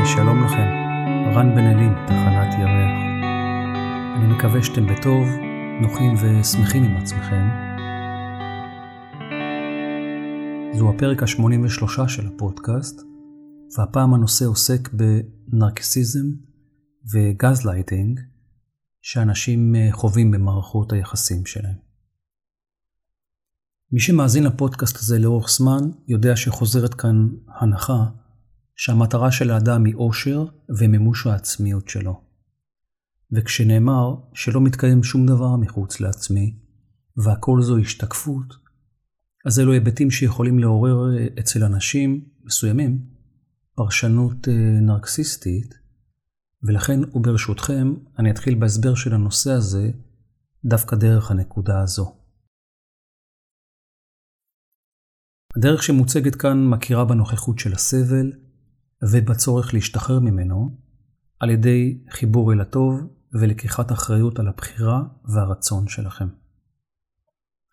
היי, שלום לכם. רן בן אלים, תחנת ירח. אני מקווה שאתם בטוב, נוחים ושמחים עם עצמכם. זו הפרק ה-83 של הפודקאסט, והפעם הנושא עוסק בנרקסיזם וגזלייטינג שאנשים אה, חווים במערכות היחסים שלהם. מי שמאזין לפודקאסט הזה לאורך זמן יודע שחוזרת כאן הנחה שהמטרה של האדם היא אושר ומימוש העצמיות שלו. וכשנאמר שלא מתקיים שום דבר מחוץ לעצמי, והכל זו השתקפות, אז אלו היבטים שיכולים לעורר אה, אצל אנשים מסוימים פרשנות אה, נרקסיסטית, ולכן וברשותכם אני אתחיל בהסבר של הנושא הזה דווקא דרך הנקודה הזו. הדרך שמוצגת כאן מכירה בנוכחות של הסבל ובצורך להשתחרר ממנו על ידי חיבור אל הטוב ולקיחת אחריות על הבחירה והרצון שלכם.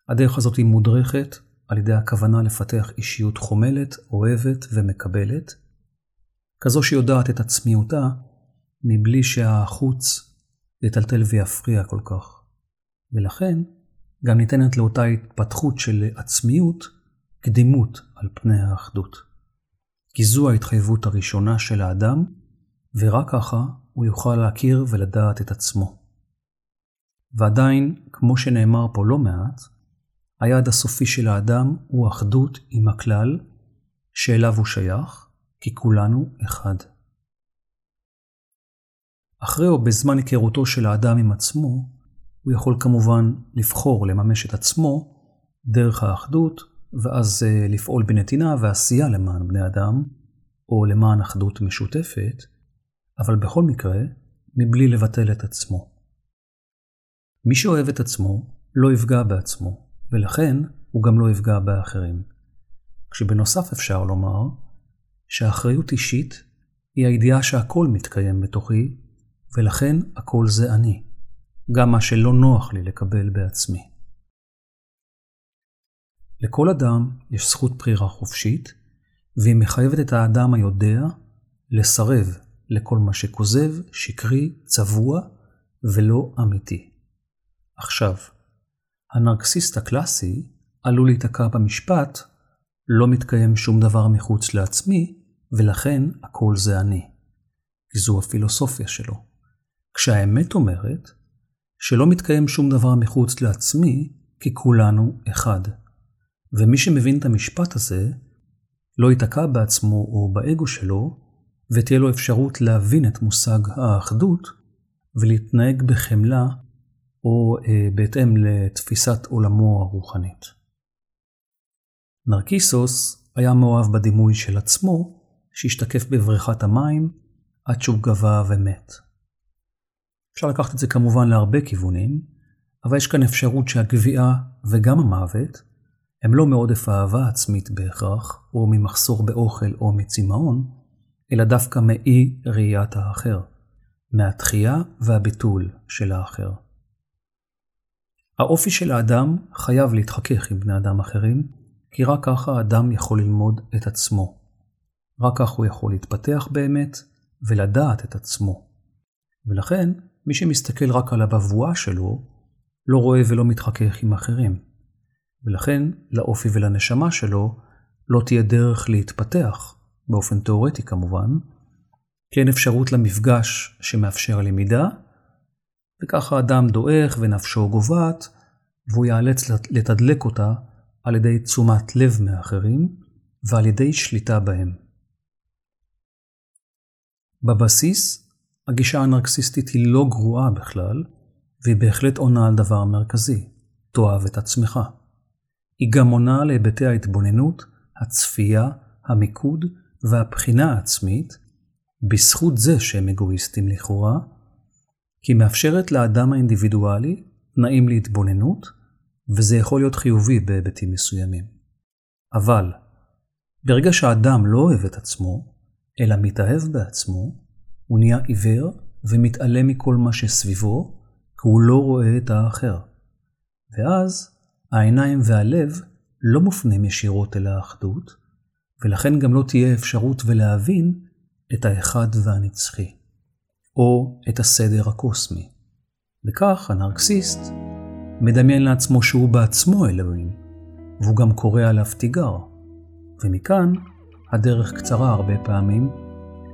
הדרך הזאת היא מודרכת על ידי הכוונה לפתח אישיות חומלת, אוהבת ומקבלת, כזו שיודעת את עצמיותה מבלי שהחוץ יטלטל ויפריע כל כך. ולכן גם ניתנת לאותה התפתחות של עצמיות קדימות על פני האחדות. כי זו ההתחייבות הראשונה של האדם, ורק ככה הוא יוכל להכיר ולדעת את עצמו. ועדיין, כמו שנאמר פה לא מעט, היעד הסופי של האדם הוא אחדות עם הכלל שאליו הוא שייך, כי כולנו אחד. אחרי או בזמן היכרותו של האדם עם עצמו, הוא יכול כמובן לבחור לממש את עצמו דרך האחדות, ואז uh, לפעול בנתינה ועשייה למען בני אדם, או למען אחדות משותפת, אבל בכל מקרה, מבלי לבטל את עצמו. מי שאוהב את עצמו, לא יפגע בעצמו, ולכן הוא גם לא יפגע באחרים. כשבנוסף אפשר לומר שאחריות אישית היא הידיעה שהכל מתקיים בתוכי, ולכן הכל זה אני, גם מה שלא נוח לי לקבל בעצמי. לכל אדם יש זכות בחירה חופשית, והיא מחייבת את האדם היודע לסרב לכל מה שכוזב, שקרי, צבוע ולא אמיתי. עכשיו, הנרקסיסט הקלאסי עלול להיתקע במשפט לא מתקיים שום דבר מחוץ לעצמי, ולכן הכל זה אני. כי זו הפילוסופיה שלו. כשהאמת אומרת שלא מתקיים שום דבר מחוץ לעצמי, כי כולנו אחד. ומי שמבין את המשפט הזה, לא ייתקע בעצמו או באגו שלו, ותהיה לו אפשרות להבין את מושג האחדות ולהתנהג בחמלה או אה, בהתאם לתפיסת עולמו הרוחנית. נרקיסוס היה מאוהב בדימוי של עצמו, שהשתקף בבריכת המים עד שהוא גבה ומת. אפשר לקחת את זה כמובן להרבה כיוונים, אבל יש כאן אפשרות שהגביעה וגם המוות הם לא מעודף אהבה עצמית בהכרח, או ממחסור באוכל או מצמאון, אלא דווקא מאי ראיית האחר, מהתחייה והביטול של האחר. האופי של האדם חייב להתחכך עם בני אדם אחרים, כי רק ככה האדם יכול ללמוד את עצמו. רק כך הוא יכול להתפתח באמת ולדעת את עצמו. ולכן, מי שמסתכל רק על הבבואה שלו, לא רואה ולא מתחכך עם אחרים. ולכן לאופי ולנשמה שלו לא תהיה דרך להתפתח, באופן תאורטי כמובן, כי אין אפשרות למפגש שמאפשר למידה, וככה האדם דועך ונפשו גוועת, והוא ייאלץ לתדלק אותה על ידי תשומת לב מאחרים ועל ידי שליטה בהם. בבסיס, הגישה הנרקסיסטית היא לא גרועה בכלל, והיא בהחלט עונה על דבר מרכזי, תאהב את עצמך. היא גם עונה להיבטי ההתבוננות, הצפייה, המיקוד והבחינה העצמית, בזכות זה שהם אגואיסטים לכאורה, כי מאפשרת לאדם האינדיבידואלי תנאים להתבוננות, וזה יכול להיות חיובי בהיבטים מסוימים. אבל, ברגע שהאדם לא אוהב את עצמו, אלא מתאהב בעצמו, הוא נהיה עיוור ומתעלם מכל מה שסביבו, כי הוא לא רואה את האחר. ואז העיניים והלב לא מופנים ישירות אל האחדות, ולכן גם לא תהיה אפשרות ולהבין את האחד והנצחי, או את הסדר הקוסמי. וכך הנרקסיסט מדמיין לעצמו שהוא בעצמו אלוהים, והוא גם קורא עליו תיגר. ומכאן הדרך קצרה הרבה פעמים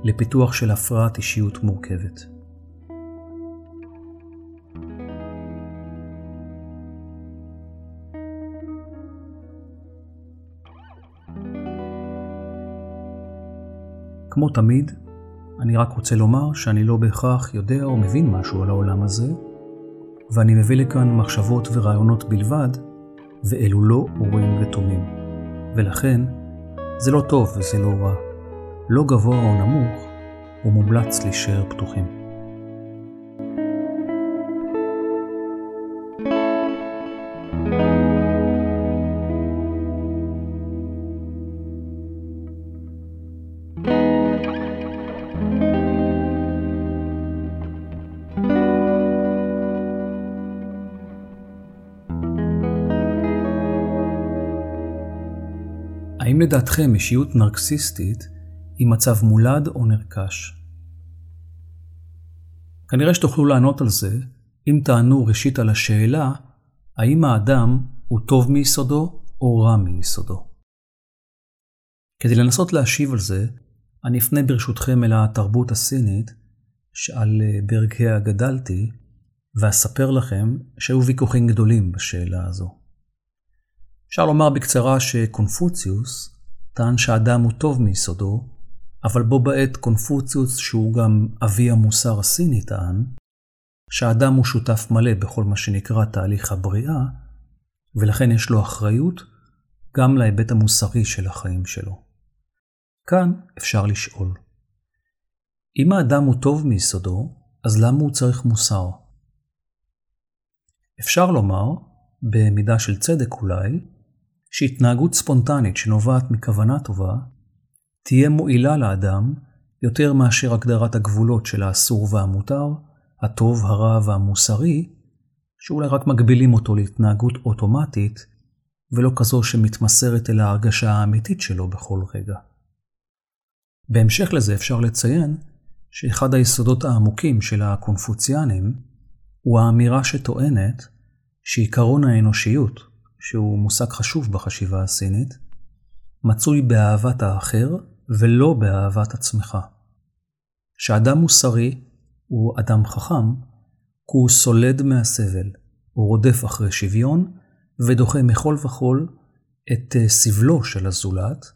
לפיתוח של הפרעת אישיות מורכבת. כמו תמיד, אני רק רוצה לומר שאני לא בהכרח יודע או מבין משהו על העולם הזה, ואני מביא לכאן מחשבות ורעיונות בלבד, ואלו לא אורים ותומים. ולכן, זה לא טוב וזה לא רע. לא גבוה או נמוך, ומומלץ להישאר פתוחים. לדעתכם אישיות נרקסיסטית היא מצב מולד או נרכש? כנראה שתוכלו לענות על זה אם תענו ראשית על השאלה האם האדם הוא טוב מיסודו או רע מיסודו. כדי לנסות להשיב על זה, אני אפנה ברשותכם אל התרבות הסינית שעל ברכיה גדלתי, ואספר לכם שהיו ויכוחים גדולים בשאלה הזו. אפשר לומר בקצרה שקונפוציוס טען שהאדם הוא טוב מיסודו, אבל בו בעת קונפוציוס, שהוא גם אבי המוסר הסיני, טען שהאדם הוא שותף מלא בכל מה שנקרא תהליך הבריאה, ולכן יש לו אחריות גם להיבט המוסרי של החיים שלו. כאן אפשר לשאול, אם האדם הוא טוב מיסודו, אז למה הוא צריך מוסר? אפשר לומר, במידה של צדק אולי, שהתנהגות ספונטנית שנובעת מכוונה טובה, תהיה מועילה לאדם יותר מאשר הגדרת הגבולות של האסור והמותר, הטוב, הרע והמוסרי, שאולי רק מגבילים אותו להתנהגות אוטומטית, ולא כזו שמתמסרת אל ההרגשה האמיתית שלו בכל רגע. בהמשך לזה אפשר לציין שאחד היסודות העמוקים של הקונפוציאנים הוא האמירה שטוענת שעיקרון האנושיות, שהוא מושג חשוב בחשיבה הסינית, מצוי באהבת האחר ולא באהבת עצמך. שאדם מוסרי הוא אדם חכם, כי הוא סולד מהסבל, הוא רודף אחרי שוויון ודוחה מכל וכול את אה, סבלו של הזולת,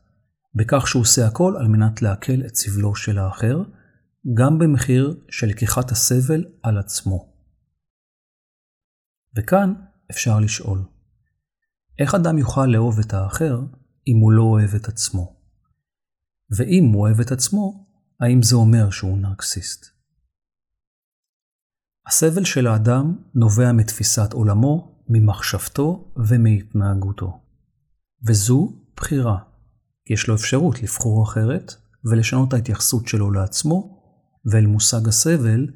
בכך שהוא עושה הכל על מנת להקל את סבלו של האחר, גם במחיר של לקיחת הסבל על עצמו. וכאן אפשר לשאול, איך אדם יוכל לאהוב את האחר אם הוא לא אוהב את עצמו? ואם הוא אוהב את עצמו, האם זה אומר שהוא נרקסיסט? הסבל של האדם נובע מתפיסת עולמו, ממחשבתו ומהתנהגותו. וזו בחירה, יש לו אפשרות לבחור אחרת ולשנות ההתייחסות שלו לעצמו ואל מושג הסבל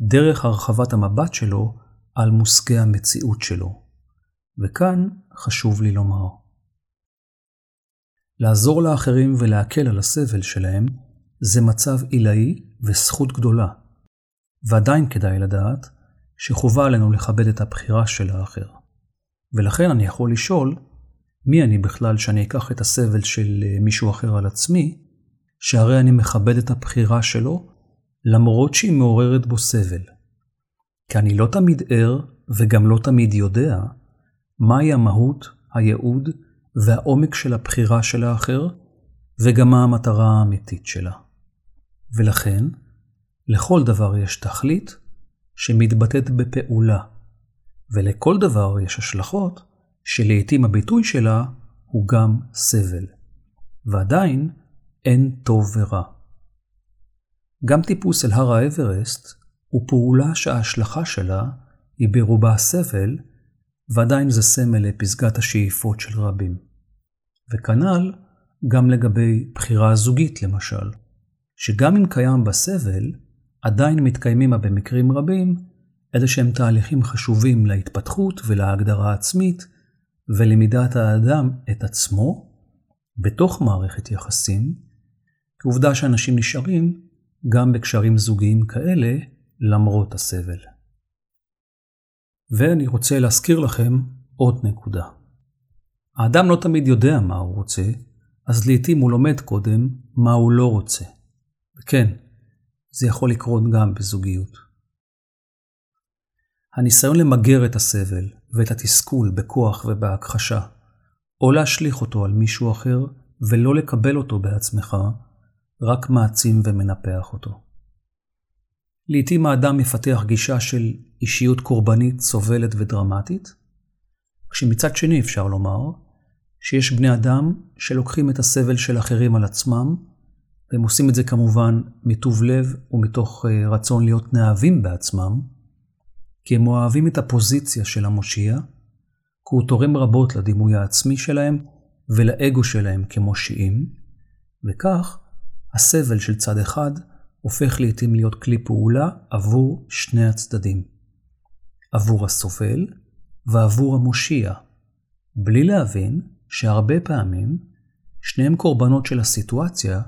דרך הרחבת המבט שלו על מושגי המציאות שלו. וכאן חשוב לי לומר. לעזור לאחרים ולהקל על הסבל שלהם זה מצב עילאי וזכות גדולה. ועדיין כדאי לדעת שחובה עלינו לכבד את הבחירה של האחר. ולכן אני יכול לשאול, מי אני בכלל שאני אקח את הסבל של אה, מישהו אחר על עצמי, שהרי אני מכבד את הבחירה שלו, למרות שהיא מעוררת בו סבל. כי אני לא תמיד ער וגם לא תמיד יודע מהי המהות, הייעוד והעומק של הבחירה של האחר, וגם מה המטרה האמיתית שלה. ולכן, לכל דבר יש תכלית שמתבטאת בפעולה, ולכל דבר יש השלכות שלעיתים הביטוי שלה הוא גם סבל. ועדיין אין טוב ורע. גם טיפוס אל הר האברסט הוא פעולה שההשלכה שלה היא ברובה סבל, ועדיין זה סמל לפסגת השאיפות של רבים. וכנ"ל גם לגבי בחירה זוגית למשל, שגם אם קיים בה סבל, עדיין מתקיימים בה במקרים רבים איזה שהם תהליכים חשובים להתפתחות ולהגדרה העצמית ולמידת האדם את עצמו בתוך מערכת יחסים, כעובדה שאנשים נשארים גם בקשרים זוגיים כאלה למרות הסבל. ואני רוצה להזכיר לכם עוד נקודה. האדם לא תמיד יודע מה הוא רוצה, אז לעתים הוא לומד קודם מה הוא לא רוצה. וכן, זה יכול לקרות גם בזוגיות. הניסיון למגר את הסבל ואת התסכול בכוח ובהכחשה, או להשליך אותו על מישהו אחר ולא לקבל אותו בעצמך, רק מעצים ומנפח אותו. לעתים האדם מפתח גישה של אישיות קורבנית, סובלת ודרמטית, כשמצד שני אפשר לומר שיש בני אדם שלוקחים את הסבל של אחרים על עצמם, והם עושים את זה כמובן מטוב לב ומתוך אה, רצון להיות נאהבים בעצמם, כי הם אוהבים את הפוזיציה של המושיע, כי הוא תורם רבות לדימוי העצמי שלהם ולאגו שלהם כמושיעים, וכך הסבל של צד אחד הופך לעתים להיות כלי פעולה עבור שני הצדדים. עבור הסובל ועבור המושיע, בלי להבין שהרבה פעמים שניהם קורבנות של הסיטואציה,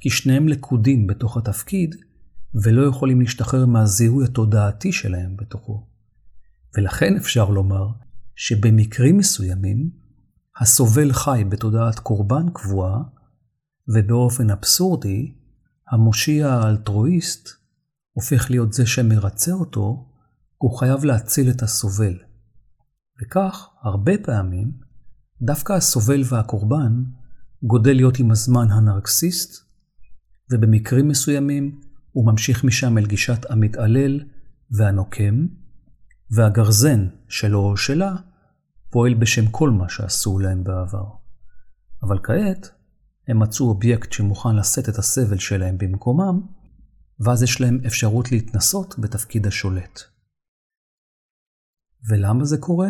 כי שניהם לכודים בתוך התפקיד ולא יכולים להשתחרר מהזיהוי התודעתי שלהם בתוכו. ולכן אפשר לומר שבמקרים מסוימים הסובל חי בתודעת קורבן קבועה, ובאופן אבסורדי, המושיע האלטרואיסט הופך להיות זה שמרצה אותו, הוא חייב להציל את הסובל. וכך, הרבה פעמים, דווקא הסובל והקורבן גודל להיות עם הזמן הנרקסיסט, ובמקרים מסוימים הוא ממשיך משם אל גישת המתעלל והנוקם, והגרזן שלו או שלה פועל בשם כל מה שעשו להם בעבר. אבל כעת הם מצאו אובייקט שמוכן לשאת את הסבל שלהם במקומם, ואז יש להם אפשרות להתנסות בתפקיד השולט. ולמה זה קורה?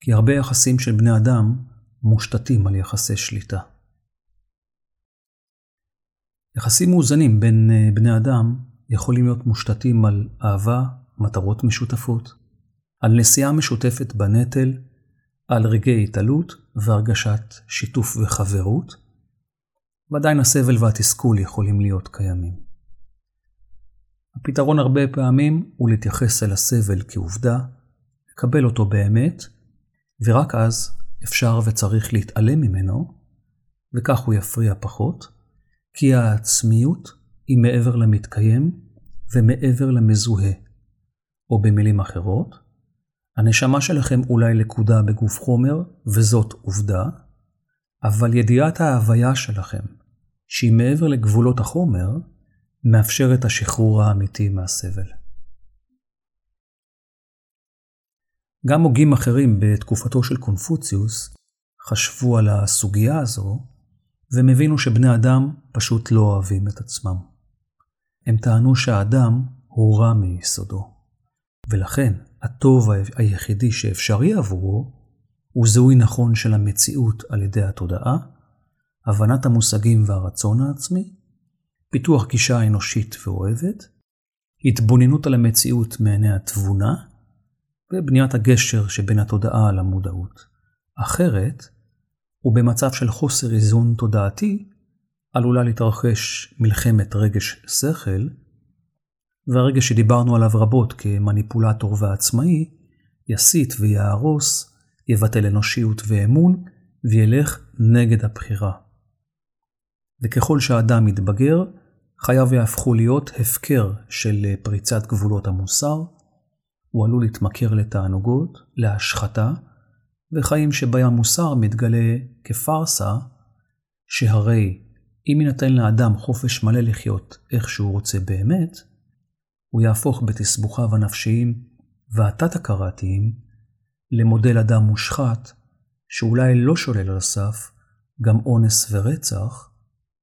כי הרבה יחסים של בני אדם מושתתים על יחסי שליטה. יחסים מאוזנים בין אה, בני אדם יכולים להיות מושתתים על אהבה, מטרות משותפות, על נשיאה משותפת בנטל, על רגעי התעלות והרגשת שיתוף וחברות, ועדיין הסבל והתסכול יכולים להיות קיימים. הפתרון הרבה פעמים הוא להתייחס אל הסבל כעובדה, לקבל אותו באמת, ורק אז אפשר וצריך להתעלם ממנו, וכך הוא יפריע פחות, כי העצמיות היא מעבר למתקיים ומעבר למזוהה. או במילים אחרות, הנשמה שלכם אולי לקודה בגוף חומר, וזאת עובדה, אבל ידיעת ההוויה שלכם, שהיא מעבר לגבולות החומר, מאפשר את השחרור האמיתי מהסבל. גם הוגים אחרים בתקופתו של קונפוציוס חשבו על הסוגיה הזו, והם הבינו שבני אדם פשוט לא אוהבים את עצמם. הם טענו שהאדם הוא רע מיסודו, ולכן הטוב היחידי שאפשרי עבורו הוא זיהוי נכון של המציאות על ידי התודעה, הבנת המושגים והרצון העצמי, פיתוח גישה אנושית ואוהבת, התבוננות על המציאות מעיני התבונה, ובניית הגשר שבין התודעה למודעות. אחרת, ובמצב של חוסר איזון תודעתי, עלולה להתרחש מלחמת רגש שכל, והרגש שדיברנו עליו רבות כמניפולטור ועצמאי, יסית ויהרוס, יבטל אנושיות ואמון, וילך נגד הבחירה. וככל שהאדם מתבגר, חייו יהפכו להיות הפקר של פריצת גבולות המוסר, הוא עלול להתמכר לתענוגות, להשחתה, וחיים שבהם המוסר מתגלה כפארסה, שהרי אם יינתן לאדם חופש מלא לחיות איך שהוא רוצה באמת, הוא יהפוך בתסבוכיו הנפשיים והתת-הכרתיים למודל אדם מושחת, שאולי לא שולל על הסף גם אונס ורצח,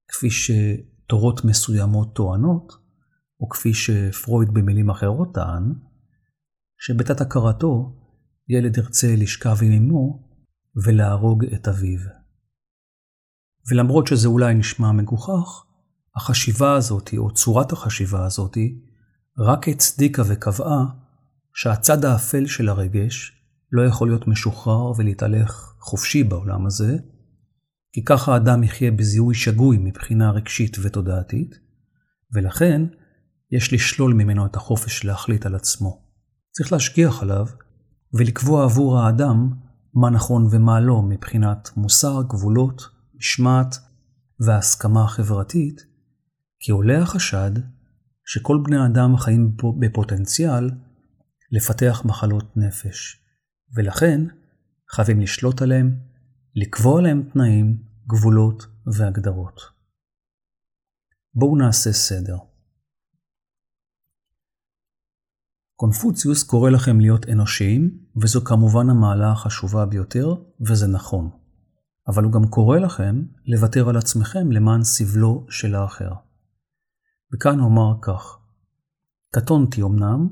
כפי שתורות מסוימות טוענות, או כפי שפרויד במילים אחרות טען, שבתת הכרתו ילד ירצה לשכב עם אמו ולהרוג את אביו. ולמרות שזה אולי נשמע מגוחך, החשיבה הזאת, או צורת החשיבה הזאת, רק הצדיקה וקבעה שהצד האפל של הרגש לא יכול להיות משוחרר ולהתהלך חופשי בעולם הזה, כי ככה האדם יחיה בזיהוי שגוי מבחינה רגשית ותודעתית, ולכן יש לשלול ממנו את החופש להחליט על עצמו. צריך להשגיח עליו ולקבוע עבור האדם מה נכון ומה לא מבחינת מוסר, גבולות, משמעת והסכמה חברתית, כי עולה החשד שכל בני האדם חיים בפוטנציאל לפתח מחלות נפש, ולכן חייבים לשלוט עליהם, לקבוע להם תנאים, גבולות והגדרות. בואו נעשה סדר. קונפוציוס קורא לכם להיות אנושיים, וזו כמובן המעלה החשובה ביותר, וזה נכון. אבל הוא גם קורא לכם לוותר על עצמכם למען סבלו של האחר. וכאן הוא אמר כך: קטונתי אמנם,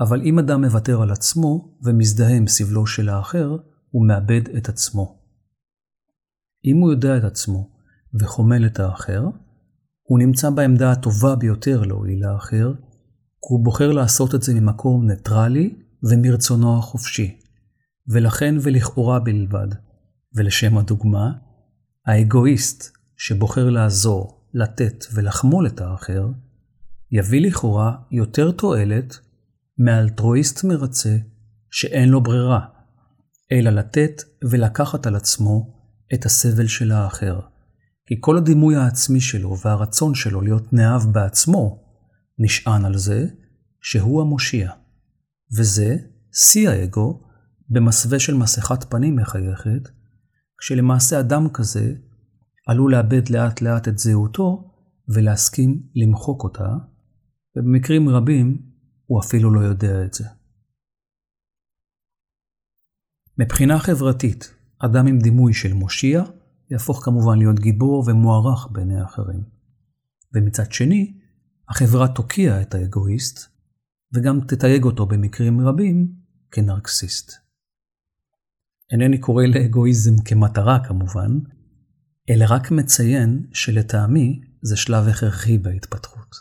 אבל אם אדם מוותר על עצמו ומזדהה עם סבלו של האחר, הוא מאבד את עצמו. אם הוא יודע את עצמו וחומל את האחר, הוא נמצא בעמדה הטובה ביותר להועיל לאחר, כי הוא בוחר לעשות את זה ממקום ניטרלי ומרצונו החופשי, ולכן ולכאורה בלבד. ולשם הדוגמה, האגואיסט שבוחר לעזור, לתת ולחמול את האחר, יביא לכאורה יותר תועלת מאלטרואיסט מרצה שאין לו ברירה, אלא לתת ולקחת על עצמו את הסבל של האחר. כי כל הדימוי העצמי שלו והרצון שלו להיות נאהב בעצמו נשען על זה שהוא המושיע. וזה שיא האגו במסווה של מסכת פנים מחייכת, כשלמעשה אדם כזה עלול לאבד לאט לאט את זהותו ולהסכים למחוק אותה, ובמקרים רבים הוא אפילו לא יודע את זה. מבחינה חברתית, אדם עם דימוי של מושיע יהפוך כמובן להיות גיבור ומוערך בעיני האחרים. ומצד שני, החברה תוקיע את האגואיסט, וגם תתייג אותו במקרים רבים כנרקסיסט. אינני קורא לאגואיזם כמטרה כמובן, אלא רק מציין שלטעמי זה שלב הכרחי בהתפתחות.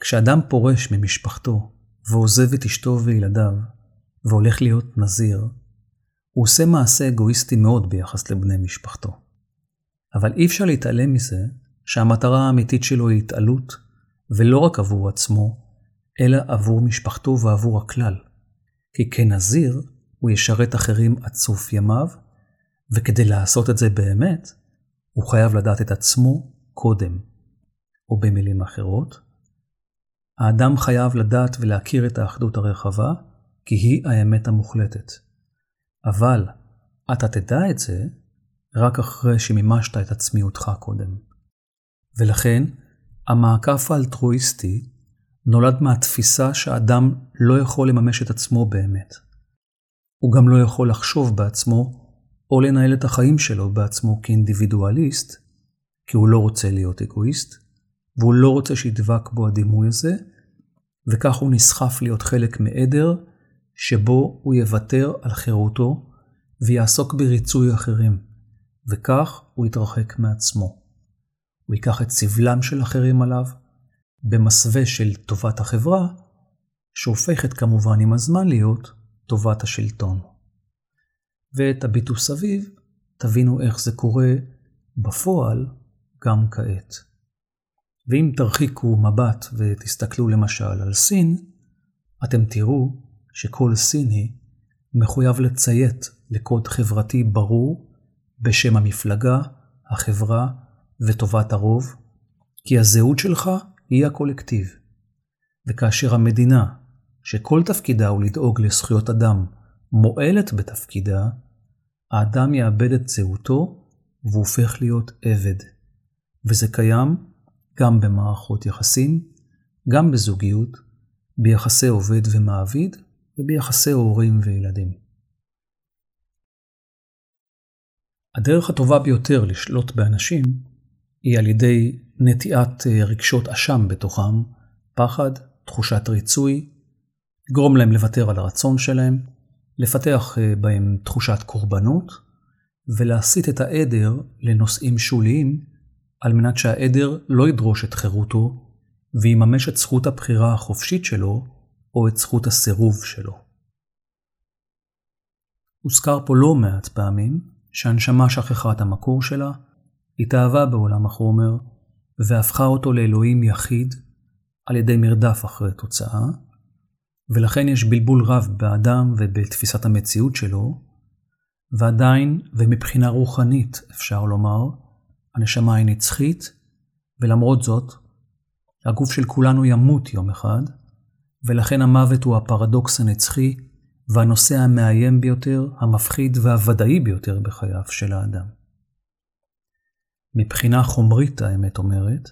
כשאדם פורש ממשפחתו ועוזב את אשתו וילדיו והולך להיות נזיר, הוא עושה מעשה אגואיסטי מאוד ביחס לבני משפחתו. אבל אי אפשר להתעלם מזה שהמטרה האמיתית שלו היא התעלות, ולא רק עבור עצמו, אלא עבור משפחתו ועבור הכלל. כי כנזיר הוא ישרת אחרים עד סוף ימיו, וכדי לעשות את זה באמת, הוא חייב לדעת את עצמו קודם. או במילים אחרות, האדם חייב לדעת ולהכיר את האחדות הרחבה, כי היא האמת המוחלטת. אבל אתה תדע את זה רק אחרי שמימשת את עצמיותך קודם. ולכן, המעקף האלטרואיסטי נולד מהתפיסה שהאדם לא יכול לממש את עצמו באמת. הוא גם לא יכול לחשוב בעצמו או לנהל את החיים שלו בעצמו כאינדיבידואליסט, כי הוא לא רוצה להיות אגואיסט, והוא לא רוצה שידבק בו הדימוי הזה, וכך הוא נסחף להיות חלק מעדר שבו הוא יוותר על חירותו ויעסוק בריצוי אחרים, וכך הוא יתרחק מעצמו. הוא ייקח את סבלם של אחרים עליו, במסווה של טובת החברה, שהופכת כמובן עם הזמן להיות טובת השלטון. ואת הביטו סביב, תבינו איך זה קורה בפועל גם כעת. ואם תרחיקו מבט ותסתכלו למשל על סין, אתם תראו שכל סיני מחויב לציית לקוד חברתי ברור בשם המפלגה, החברה וטובת הרוב, כי הזהות שלך היא הקולקטיב. וכאשר המדינה, שכל תפקידה הוא לדאוג לזכויות אדם, מועלת בתפקידה, האדם יאבד את זהותו והופך להיות עבד. וזה קיים גם במערכות יחסים, גם בזוגיות, ביחסי עובד ומעביד וביחסי הורים וילדים. הדרך הטובה ביותר לשלוט באנשים היא על ידי נטיעת אה, רגשות אשם בתוכם, פחד, תחושת ריצוי, לגרום להם לוותר על הרצון שלהם, לפתח אה, בהם תחושת קורבנות, ולהסיט את העדר לנושאים שוליים, על מנת שהעדר לא ידרוש את חירותו, ויממש את זכות הבחירה החופשית שלו, או את זכות הסירוב שלו. הוזכר פה לא מעט פעמים שהנשמה שכחה את המקור שלה, התאהבה בעולם החומר, והפכה אותו לאלוהים יחיד על ידי מרדף אחרי תוצאה, ולכן יש בלבול רב באדם ובתפיסת המציאות שלו, ועדיין, ומבחינה רוחנית, אפשר לומר, הנשמה היא נצחית, ולמרות זאת, הגוף של כולנו ימות יום אחד, ולכן המוות הוא הפרדוקס הנצחי והנושא המאיים ביותר, המפחיד והוודאי ביותר בחייו של האדם. מבחינה חומרית האמת אומרת,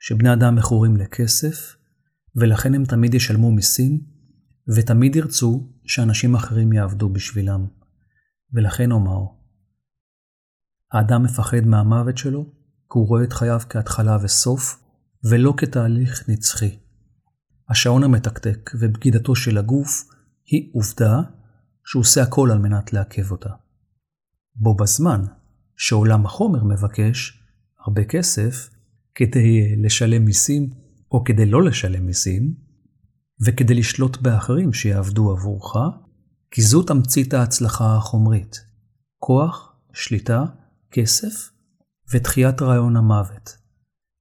שבני אדם מכורים לכסף, ולכן הם תמיד ישלמו מיסים, ותמיד ירצו שאנשים אחרים יעבדו בשבילם. ולכן אומר, האדם מפחד מהמוות שלו, כי הוא רואה את חייו כהתחלה וסוף, ולא כתהליך נצחי. השעון המתקתק ובגידתו של הגוף היא עובדה שהוא עושה הכל על מנת לעכב אותה. בו בזמן שעולם החומר מבקש הרבה כסף כדי לשלם מיסים או כדי לא לשלם מיסים, וכדי לשלוט באחרים שיעבדו עבורך, כי זו תמצית ההצלחה החומרית. כוח, שליטה, כסף ותחיית רעיון המוות.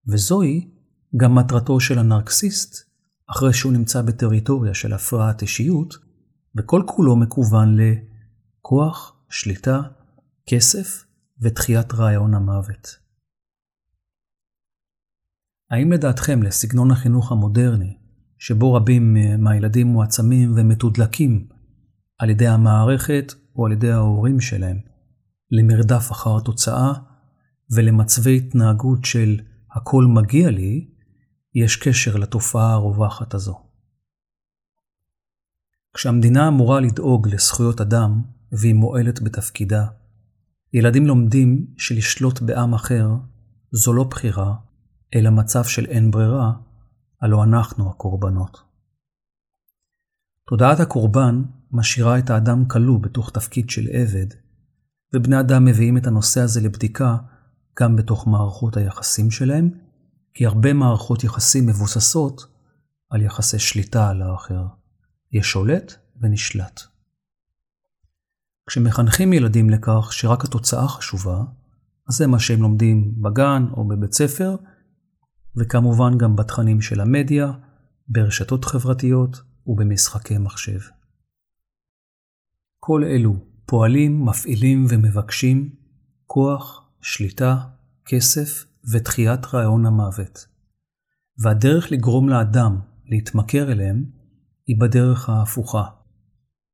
וזוהי גם מטרתו של הנרקסיסט, אחרי שהוא נמצא בטריטוריה של הפרעת אישיות, וכל כולו מקוון לכוח, שליטה, כסף ותחיית רעיון המוות. האם לדעתכם לסגנון החינוך המודרני, שבו רבים מהילדים מועצמים ומתודלקים על ידי המערכת או על ידי ההורים שלהם, למרדף אחר התוצאה ולמצבי התנהגות של הכל מגיע לי, יש קשר לתופעה הרווחת הזו. כשהמדינה אמורה לדאוג לזכויות אדם והיא מועלת בתפקידה, ילדים לומדים שלשלוט בעם אחר זו לא בחירה, אלא מצב של אין ברירה, הלא אנחנו הקורבנות. תודעת הקורבן משאירה את האדם כלוא בתוך תפקיד של עבד, ובני אדם מביאים את הנושא הזה לבדיקה גם בתוך מערכות היחסים שלהם, כי הרבה מערכות יחסים מבוססות על יחסי שליטה על האחר. יש שולט ונשלט. כשמחנכים ילדים לכך שרק התוצאה חשובה, אז זה מה שהם לומדים בגן או בבית ספר, וכמובן גם בתכנים של המדיה, ברשתות חברתיות ובמשחקי מחשב. כל אלו פועלים, מפעילים ומבקשים כוח, שליטה, כסף ותחיית רעיון המוות. והדרך לגרום לאדם להתמכר אליהם היא בדרך ההפוכה,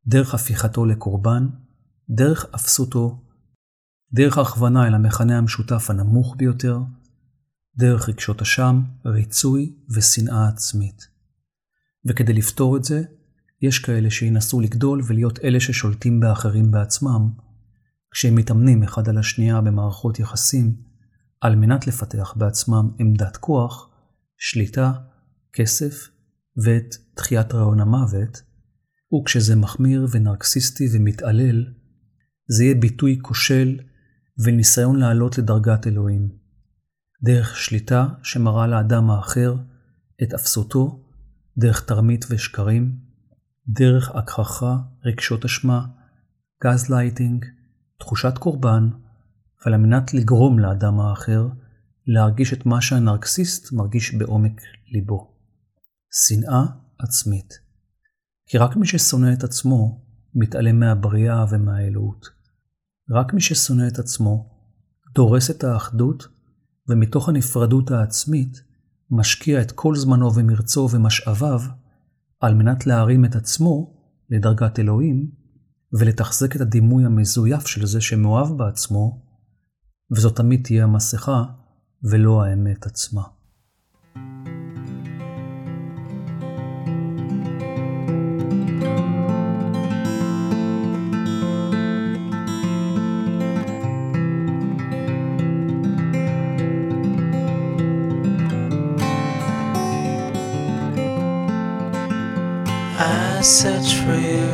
דרך הפיכתו לקורבן, דרך אפסותו, דרך הכוונה אל המכנה המשותף הנמוך ביותר, דרך רגשות אשם, ריצוי ושנאה עצמית. וכדי לפתור את זה, יש כאלה שינסו לגדול ולהיות אלה ששולטים באחרים בעצמם, כשהם מתאמנים אחד על השנייה במערכות יחסים, על מנת לפתח בעצמם עמדת כוח, שליטה, כסף ואת תחיית רעיון המוות, וכשזה מחמיר ונרקסיסטי ומתעלל, זה יהיה ביטוי כושל וניסיון לעלות לדרגת אלוהים. דרך שליטה שמראה לאדם האחר את אפסותו, דרך תרמית ושקרים, דרך הכחשה, רגשות אשמה, גז לייטינג, תחושת קורבן, ועל מנת לגרום לאדם האחר להרגיש את מה שהנרקסיסט מרגיש בעומק ליבו. שנאה עצמית. כי רק מי ששונא את עצמו מתעלם מהבריאה ומהאלוהות. רק מי ששונא את עצמו דורס את האחדות, ומתוך הנפרדות העצמית משקיע את כל זמנו ומרצו ומשאביו על מנת להרים את עצמו לדרגת אלוהים ולתחזק את הדימוי המזויף של זה שמאוהב בעצמו, וזו תמיד תהיה המסכה ולא האמת עצמה. Search for you.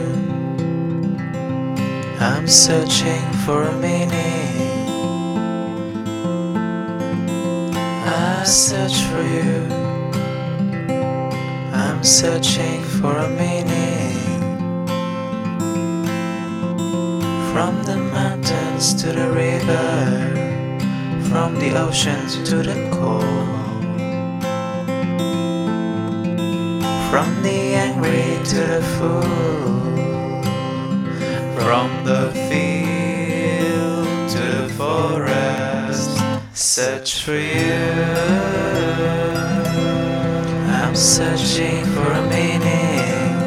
I'm searching for a meaning. I search for you. I'm searching for a meaning. From the mountains to the river, from the oceans to the core. From the angry to the fool, from the field to the forest, search for you. I'm searching for a meaning.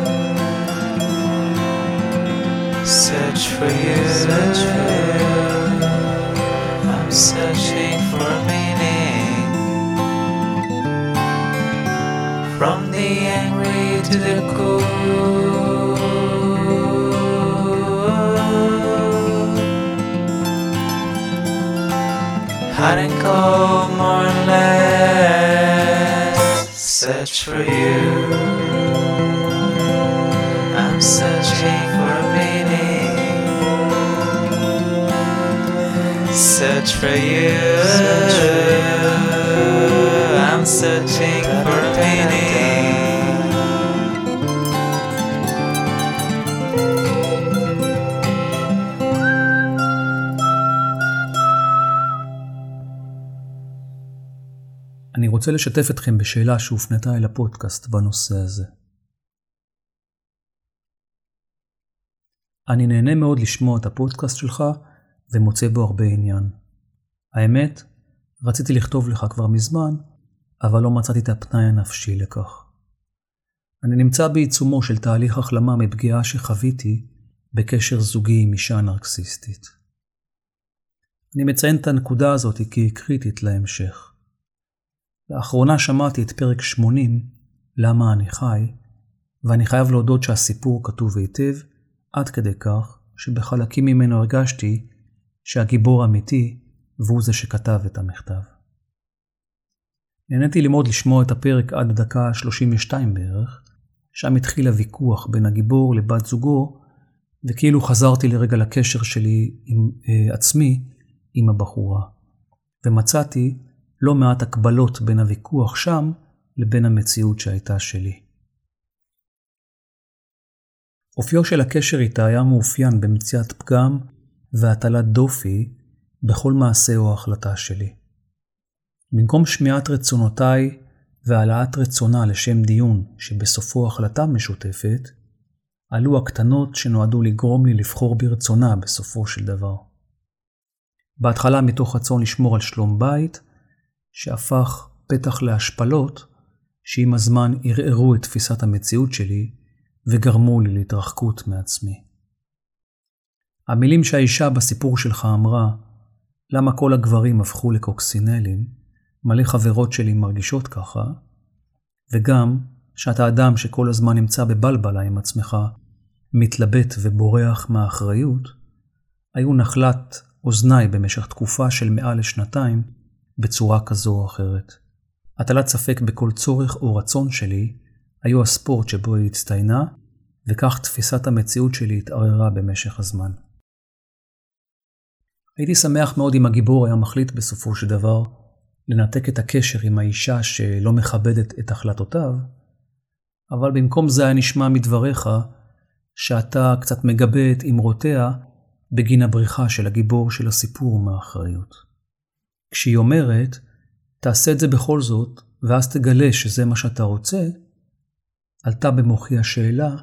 Search for you. Search for you. I'm searching for a meaning. To the cool. Hot and cold, more and less. Search for you. I'm searching for a meaning. Search for you. I'm רוצה לשתף אתכם בשאלה שהופנתה אל הפודקאסט בנושא הזה. אני נהנה מאוד לשמוע את הפודקאסט שלך ומוצא בו הרבה עניין. האמת, רציתי לכתוב לך כבר מזמן, אבל לא מצאתי את הפנאי הנפשי לכך. אני נמצא בעיצומו של תהליך החלמה מפגיעה שחוויתי בקשר זוגי עם אישה נרקסיסטית. אני מציין את הנקודה הזאת כי היא קריטית להמשך. לאחרונה שמעתי את פרק 80, למה אני חי, ואני חייב להודות שהסיפור כתוב היטב, עד כדי כך שבחלקים ממנו הרגשתי שהגיבור אמיתי והוא זה שכתב את המכתב. נהניתי ללמוד לשמוע את הפרק עד הדקה 32 בערך, שם התחיל הוויכוח בין הגיבור לבת זוגו, וכאילו חזרתי לרגע לקשר שלי עם uh, עצמי, עם הבחורה. ומצאתי לא מעט הקבלות בין הוויכוח שם לבין המציאות שהייתה שלי. אופיו של הקשר איתה היה מאופיין במציאת פגם והטלת דופי בכל מעשה או החלטה שלי. במקום שמיעת רצונותיי והעלאת רצונה לשם דיון שבסופו החלטה משותפת, עלו הקטנות שנועדו לגרום לי לבחור ברצונה בסופו של דבר. בהתחלה מתוך רצון לשמור על שלום בית, שהפך פתח להשפלות שעם הזמן ערערו את תפיסת המציאות שלי וגרמו לי להתרחקות מעצמי. המילים שהאישה בסיפור שלך אמרה, למה כל הגברים הפכו לקוקסינלים, מלא חברות שלי מרגישות ככה, וגם שאתה אדם שכל הזמן נמצא בבלבלה עם עצמך, מתלבט ובורח מהאחריות, היו נחלת אוזניי במשך תקופה של מעל לשנתיים בצורה כזו או אחרת. הטלת ספק בכל צורך או רצון שלי היו הספורט שבו היא הצטיינה, וכך תפיסת המציאות שלי התערערה במשך הזמן. הייתי שמח מאוד אם הגיבור היה מחליט בסופו של דבר לנתק את הקשר עם האישה שלא מכבדת את החלטותיו, אבל במקום זה היה נשמע מדבריך שאתה קצת מגבה את אמרותיה בגין הבריחה של הגיבור של הסיפור מהאחריות. כשהיא אומרת, תעשה את זה בכל זאת, ואז תגלה שזה מה שאתה רוצה, עלתה במוחי השאלה,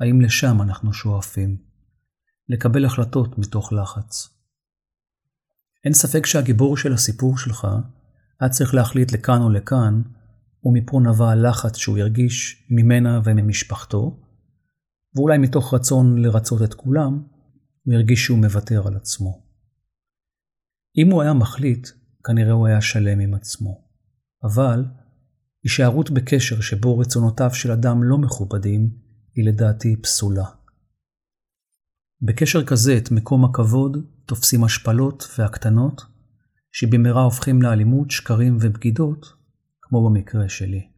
האם לשם אנחנו שואפים? לקבל החלטות מתוך לחץ. אין ספק שהגיבור של הסיפור שלך היה צריך להחליט לכאן או לכאן, ומפה נבע הלחץ שהוא הרגיש ממנה וממשפחתו, ואולי מתוך רצון לרצות את כולם, הוא הרגיש שהוא מוותר על עצמו. אם הוא היה מחליט, כנראה הוא היה שלם עם עצמו. אבל, הישארות בקשר שבו רצונותיו של אדם לא מכובדים, היא לדעתי פסולה. בקשר כזה את מקום הכבוד תופסים השפלות והקטנות, שבמהרה הופכים לאלימות, שקרים ובגידות, כמו במקרה שלי.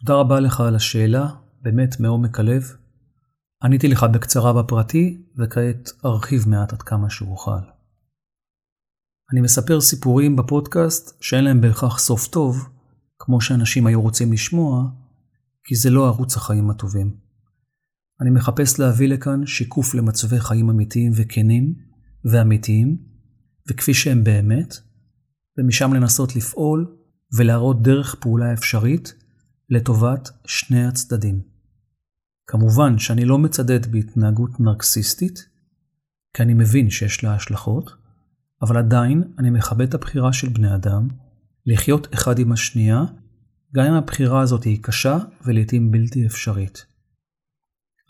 תודה רבה לך על השאלה, באמת מעומק הלב. עניתי לך בקצרה בפרטי, וכעת ארחיב מעט עד כמה שאוכל. אני מספר סיפורים בפודקאסט שאין להם בהכרח סוף טוב, כמו שאנשים היו רוצים לשמוע, כי זה לא ערוץ החיים הטובים. אני מחפש להביא לכאן שיקוף למצבי חיים אמיתיים וכנים ואמיתיים, וכפי שהם באמת, ומשם לנסות לפעול ולהראות דרך פעולה אפשרית לטובת שני הצדדים. כמובן שאני לא מצדד בהתנהגות נרקסיסטית, כי אני מבין שיש לה השלכות, אבל עדיין אני מכבד את הבחירה של בני אדם לחיות אחד עם השנייה, גם אם הבחירה הזאת היא קשה ולעיתים בלתי אפשרית.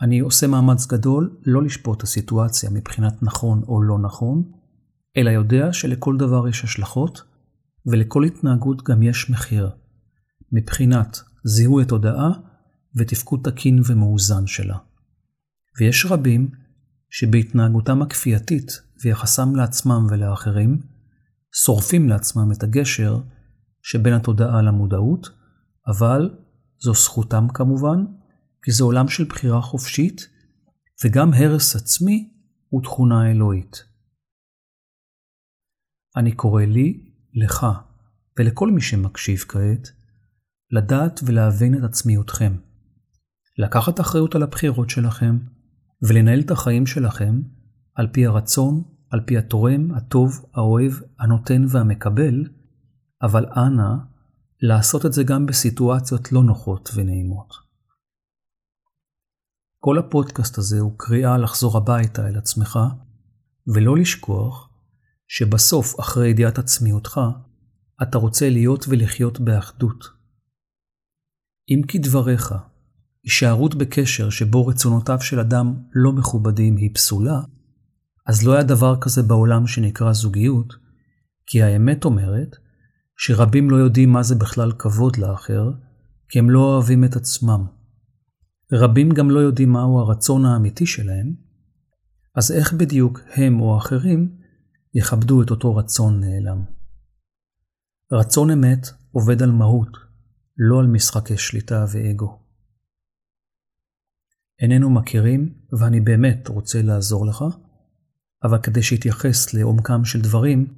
אני עושה מאמץ גדול לא לשפוט את הסיטואציה מבחינת נכון או לא נכון, אלא יודע שלכל דבר יש השלכות, ולכל התנהגות גם יש מחיר, מבחינת זיהוי התודעה ותפקוד תקין ומאוזן שלה. ויש רבים שבהתנהגותם הכפייתית ויחסם לעצמם ולאחרים, שורפים לעצמם את הגשר שבין התודעה למודעות, אבל זו זכותם כמובן, כי זה עולם של בחירה חופשית, וגם הרס עצמי הוא תכונה אלוהית. אני קורא לי, לך ולכל מי שמקשיב כעת, לדעת ולהבין את עצמיותכם, לקחת אחריות על הבחירות שלכם ולנהל את החיים שלכם על פי הרצון, על פי התורם, הטוב, האוהב, הנותן והמקבל, אבל אנא, לעשות את זה גם בסיטואציות לא נוחות ונעימות. כל הפודקאסט הזה הוא קריאה לחזור הביתה אל עצמך, ולא לשכוח שבסוף, אחרי ידיעת עצמיותך, אתה רוצה להיות ולחיות באחדות. אם כי דבריך, הישארות בקשר שבו רצונותיו של אדם לא מכובדים היא פסולה, אז לא היה דבר כזה בעולם שנקרא זוגיות, כי האמת אומרת שרבים לא יודעים מה זה בכלל כבוד לאחר, כי הם לא אוהבים את עצמם. רבים גם לא יודעים מהו הרצון האמיתי שלהם, אז איך בדיוק הם או אחרים יכבדו את אותו רצון נעלם? רצון אמת עובד על מהות, לא על משחקי שליטה ואגו. איננו מכירים, ואני באמת רוצה לעזור לך, אבל כדי שיתייחס לעומקם של דברים,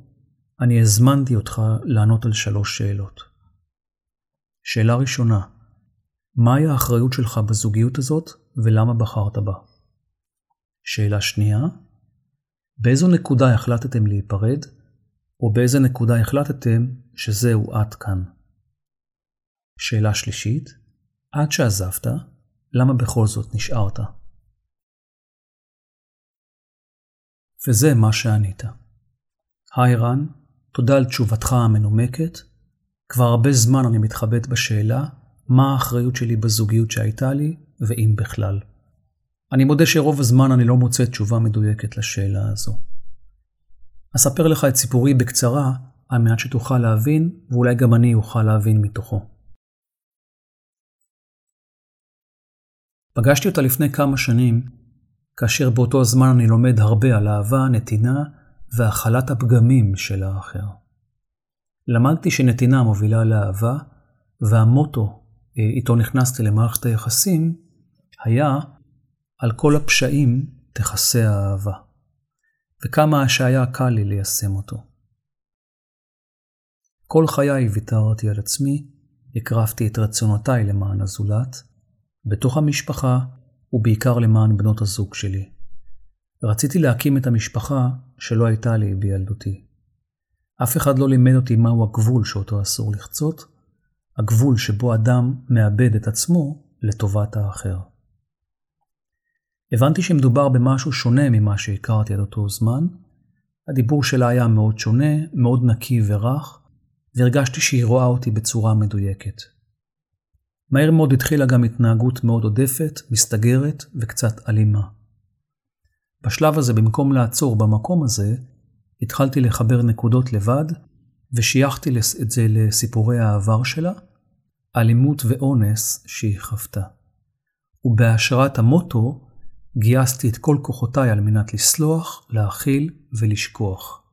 אני הזמנתי אותך לענות על שלוש שאלות. שאלה ראשונה, מהי האחריות שלך בזוגיות הזאת ולמה בחרת בה? שאלה שנייה, באיזו נקודה החלטתם להיפרד, או באיזה נקודה החלטתם שזהו עד כאן? שאלה שלישית, עד שעזבת, למה בכל זאת נשארת? וזה מה שענית. היי רן, תודה על תשובתך המנומקת. כבר הרבה זמן אני מתחבט בשאלה מה האחריות שלי בזוגיות שהייתה לי, ואם בכלל. אני מודה שרוב הזמן אני לא מוצא תשובה מדויקת לשאלה הזו. אספר לך את סיפורי בקצרה, על מנת שתוכל להבין, ואולי גם אני אוכל להבין מתוכו. פגשתי אותה לפני כמה שנים, כאשר באותו הזמן אני לומד הרבה על אהבה, נתינה והכלת הפגמים של האחר. למדתי שנתינה מובילה לאהבה, והמוטו אה, איתו נכנסתי למערכת היחסים היה על כל הפשעים תכסה האהבה, וכמה שהיה קל לי ליישם אותו. כל חיי ויתרתי על עצמי, הקרבתי את רצונותיי למען הזולת, בתוך המשפחה ובעיקר למען בנות הזוג שלי. רציתי להקים את המשפחה שלא הייתה לי בילדותי. אף אחד לא לימד אותי מהו הגבול שאותו אסור לחצות, הגבול שבו אדם מאבד את עצמו לטובת האחר. הבנתי שמדובר במשהו שונה ממה שהכרתי עד אותו זמן. הדיבור שלה היה מאוד שונה, מאוד נקי ורך, והרגשתי שהיא רואה אותי בצורה מדויקת. מהר מאוד התחילה גם התנהגות מאוד עודפת, מסתגרת וקצת אלימה. בשלב הזה, במקום לעצור במקום הזה, התחלתי לחבר נקודות לבד, ושייכתי את זה לסיפורי העבר שלה, אלימות ואונס שהיא חוותה. ובהשראת המוטו, גייסתי את כל כוחותיי על מנת לסלוח, להכיל ולשכוח.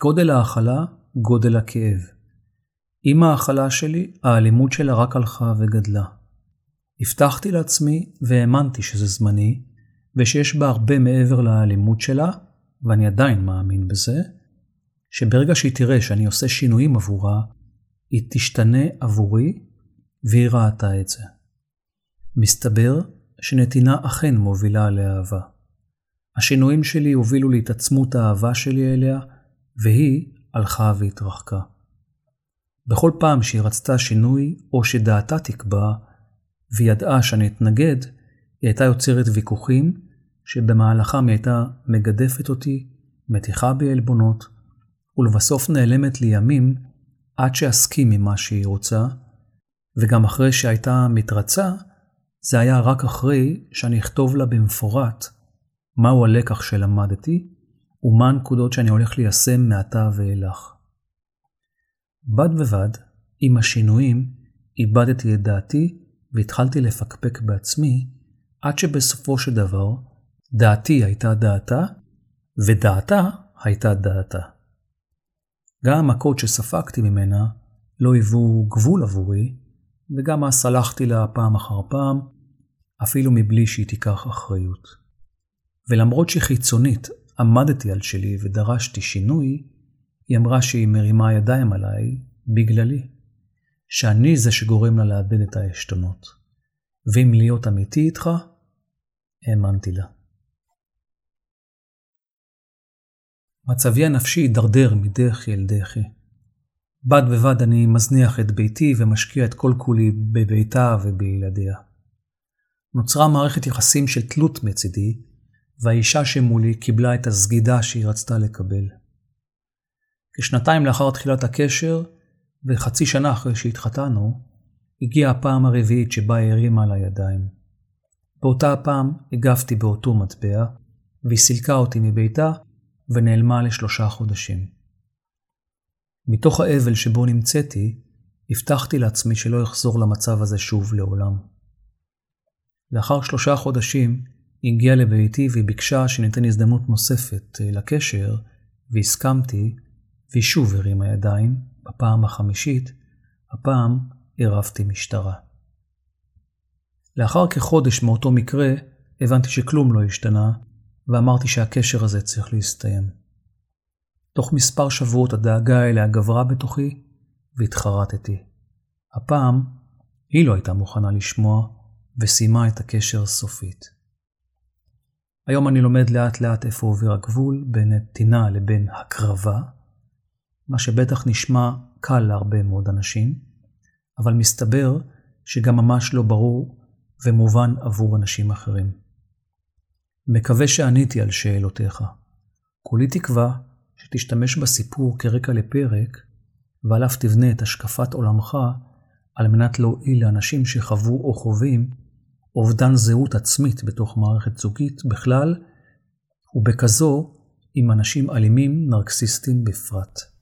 גודל ההכלה, גודל הכאב. עם ההכלה שלי, האלימות שלה רק הלכה וגדלה. הבטחתי לעצמי והאמנתי שזה זמני, ושיש בה הרבה מעבר לאלימות שלה, ואני עדיין מאמין בזה, שברגע שהיא תראה שאני עושה שינויים עבורה, היא תשתנה עבורי, והיא ראתה את זה. מסתבר שנתינה אכן מובילה לאהבה. השינויים שלי הובילו להתעצמות האהבה שלי אליה, והיא הלכה והתרחקה. בכל פעם שהיא רצתה שינוי או שדעתה תקבע, והיא ידעה שאני אתנגד, היא הייתה יוצרת ויכוחים, שבמהלכם היא הייתה מגדפת אותי, מתיחה בי עלבונות, ולבסוף נעלמת לי ימים עד שאסכים ממה שהיא רוצה, וגם אחרי שהייתה מתרצה, זה היה רק אחרי שאני אכתוב לה במפורט מהו הלקח שלמדתי, ומה הנקודות שאני הולך ליישם מעתה ואילך. בד בבד, עם השינויים, איבדתי את דעתי והתחלתי לפקפק בעצמי, עד שבסופו של דבר, דעתי הייתה דעתה, ודעתה הייתה דעתה. גם המכות שספגתי ממנה לא היוו גבול עבורי, וגם אז סלחתי לה פעם אחר פעם, אפילו מבלי שהיא תיקח אחריות. ולמרות שחיצונית עמדתי על שלי ודרשתי שינוי, היא אמרה שהיא מרימה ידיים עליי בגללי, שאני זה שגורם לה לאבד את העשתונות. ואם להיות אמיתי איתך, האמנתי לה. מצבי הנפשי הידרדר מדחי אל דחי. בד בבד אני מזניח את ביתי ומשקיע את כל כולי בביתה ובילדיה. נוצרה מערכת יחסים של תלות מצידי, והאישה שמולי קיבלה את הסגידה שהיא רצתה לקבל. כשנתיים לאחר תחילת הקשר, וחצי שנה אחרי שהתחתנו, הגיעה הפעם הרביעית שבה היא הרימה על הידיים. באותה הפעם הגבתי באותו מטבע, והיא סילקה אותי מביתה ונעלמה לשלושה חודשים. מתוך האבל שבו נמצאתי, הבטחתי לעצמי שלא אחזור למצב הזה שוב לעולם. לאחר שלושה חודשים היא הגיעה לביתי והיא ביקשה שניתן הזדמנות נוספת אה, לקשר, והסכמתי, והיא שוב הרימה ידיים, בפעם החמישית, הפעם עירבתי משטרה. לאחר כחודש מאותו מקרה, הבנתי שכלום לא השתנה, ואמרתי שהקשר הזה צריך להסתיים. תוך מספר שבועות הדאגה אליה גברה בתוכי, והתחרטתי. הפעם היא לא הייתה מוכנה לשמוע, וסיימה את הקשר סופית. היום אני לומד לאט לאט איפה עובר הגבול בין נתינה לבין הקרבה, מה שבטח נשמע קל להרבה מאוד אנשים, אבל מסתבר שגם ממש לא ברור ומובן עבור אנשים אחרים. מקווה שעניתי על שאלותיך. כולי תקווה שתשתמש בסיפור כרקע לפרק, ועליו תבנה את השקפת עולמך על מנת להועיל לאנשים שחוו או חווים אובדן זהות עצמית בתוך מערכת זוגית בכלל, ובכזו עם אנשים אלימים נרקסיסטים בפרט.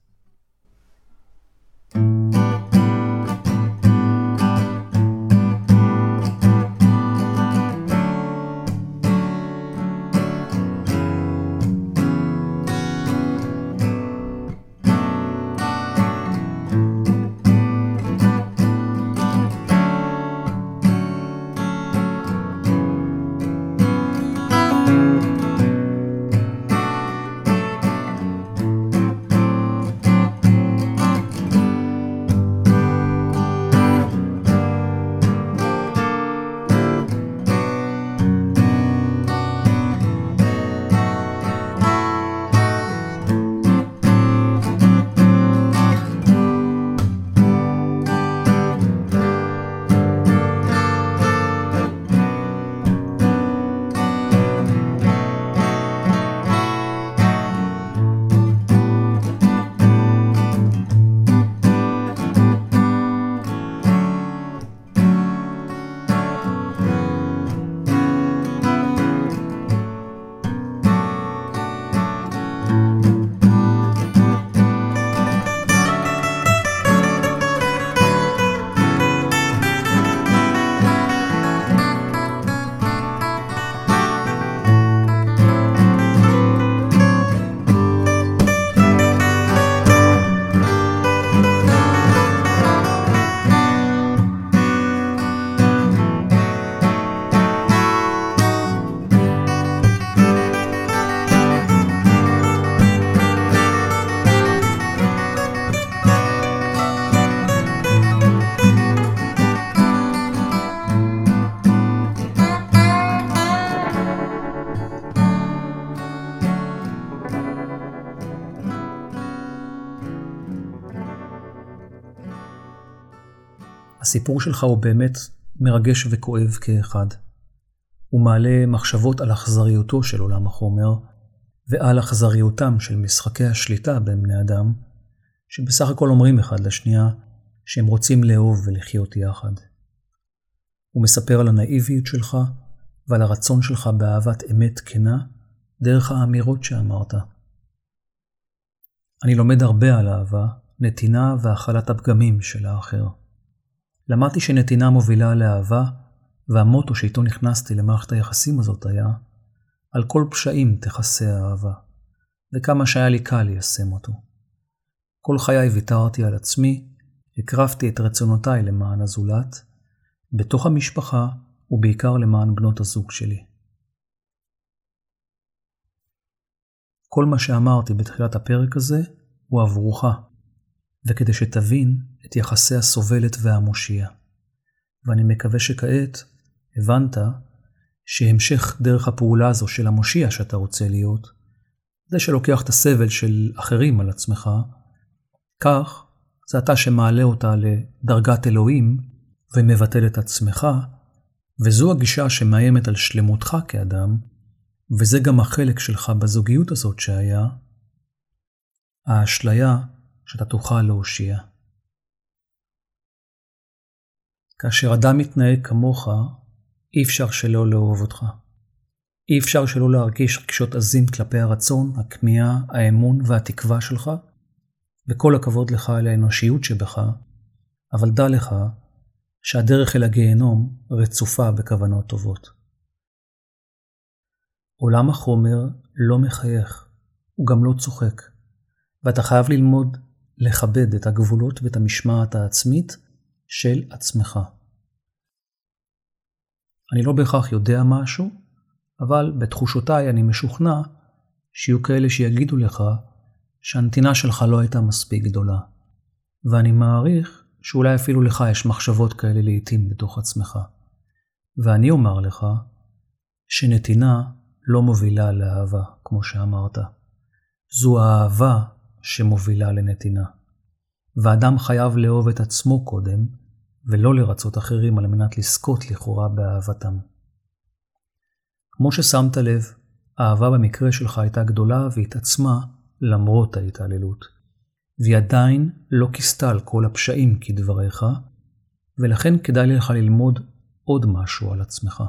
Thank you הסיפור שלך הוא באמת מרגש וכואב כאחד. הוא מעלה מחשבות על אכזריותו של עולם החומר, ועל אכזריותם של משחקי השליטה בין בני אדם, שבסך הכל אומרים אחד לשנייה שהם רוצים לאהוב ולחיות יחד. הוא מספר על הנאיביות שלך ועל הרצון שלך באהבת אמת כנה דרך האמירות שאמרת. אני לומד הרבה על אהבה, נתינה והכלת הפגמים של האחר. למדתי שנתינה מובילה לאהבה, והמוטו שאיתו נכנסתי למערכת היחסים הזאת היה, על כל פשעים תכסה האהבה, וכמה שהיה לי קל ליישם אותו. כל חיי ויתרתי על עצמי, הקרבתי את רצונותיי למען הזולת, בתוך המשפחה ובעיקר למען בנות הזוג שלי. כל מה שאמרתי בתחילת הפרק הזה הוא עבורך, וכדי שתבין את יחסי הסובלת והמושיע. ואני מקווה שכעת הבנת שהמשך דרך הפעולה הזו של המושיע שאתה רוצה להיות, זה שלוקח את הסבל של אחרים על עצמך, כך זה אתה שמעלה אותה לדרגת אלוהים ומבטל את עצמך, וזו הגישה שמאיימת על שלמותך כאדם, וזה גם החלק שלך בזוגיות הזאת שהיה, האשליה שאתה תוכל להושיע. כאשר אדם מתנהג כמוך, אי אפשר שלא לאהוב אותך. אי אפשר שלא להרגיש רגשות עזים כלפי הרצון, הכמיהה, האמון והתקווה שלך, וכל הכבוד לך על האנושיות שבך, אבל דע לך שהדרך אל הגיהנום רצופה בכוונות טובות. עולם החומר לא מחייך, הוא גם לא צוחק, ואתה חייב ללמוד לכבד את הגבולות ואת המשמעת העצמית של עצמך. אני לא בהכרח יודע משהו, אבל בתחושותיי אני משוכנע שיהיו כאלה שיגידו לך שהנתינה שלך לא הייתה מספיק גדולה. ואני מעריך שאולי אפילו לך יש מחשבות כאלה לעתים בתוך עצמך. ואני אומר לך שנתינה לא מובילה לאהבה, כמו שאמרת. זו האהבה שמובילה לנתינה. ואדם חייב לאהוב את עצמו קודם, ולא לרצות אחרים על מנת לזכות לכאורה באהבתם. כמו ששמת לב, האהבה במקרה שלך הייתה גדולה והתעצמה למרות ההתעללות. והיא עדיין לא כיסתה על כל הפשעים כדבריך, ולכן כדאי לך ללמוד עוד משהו על עצמך.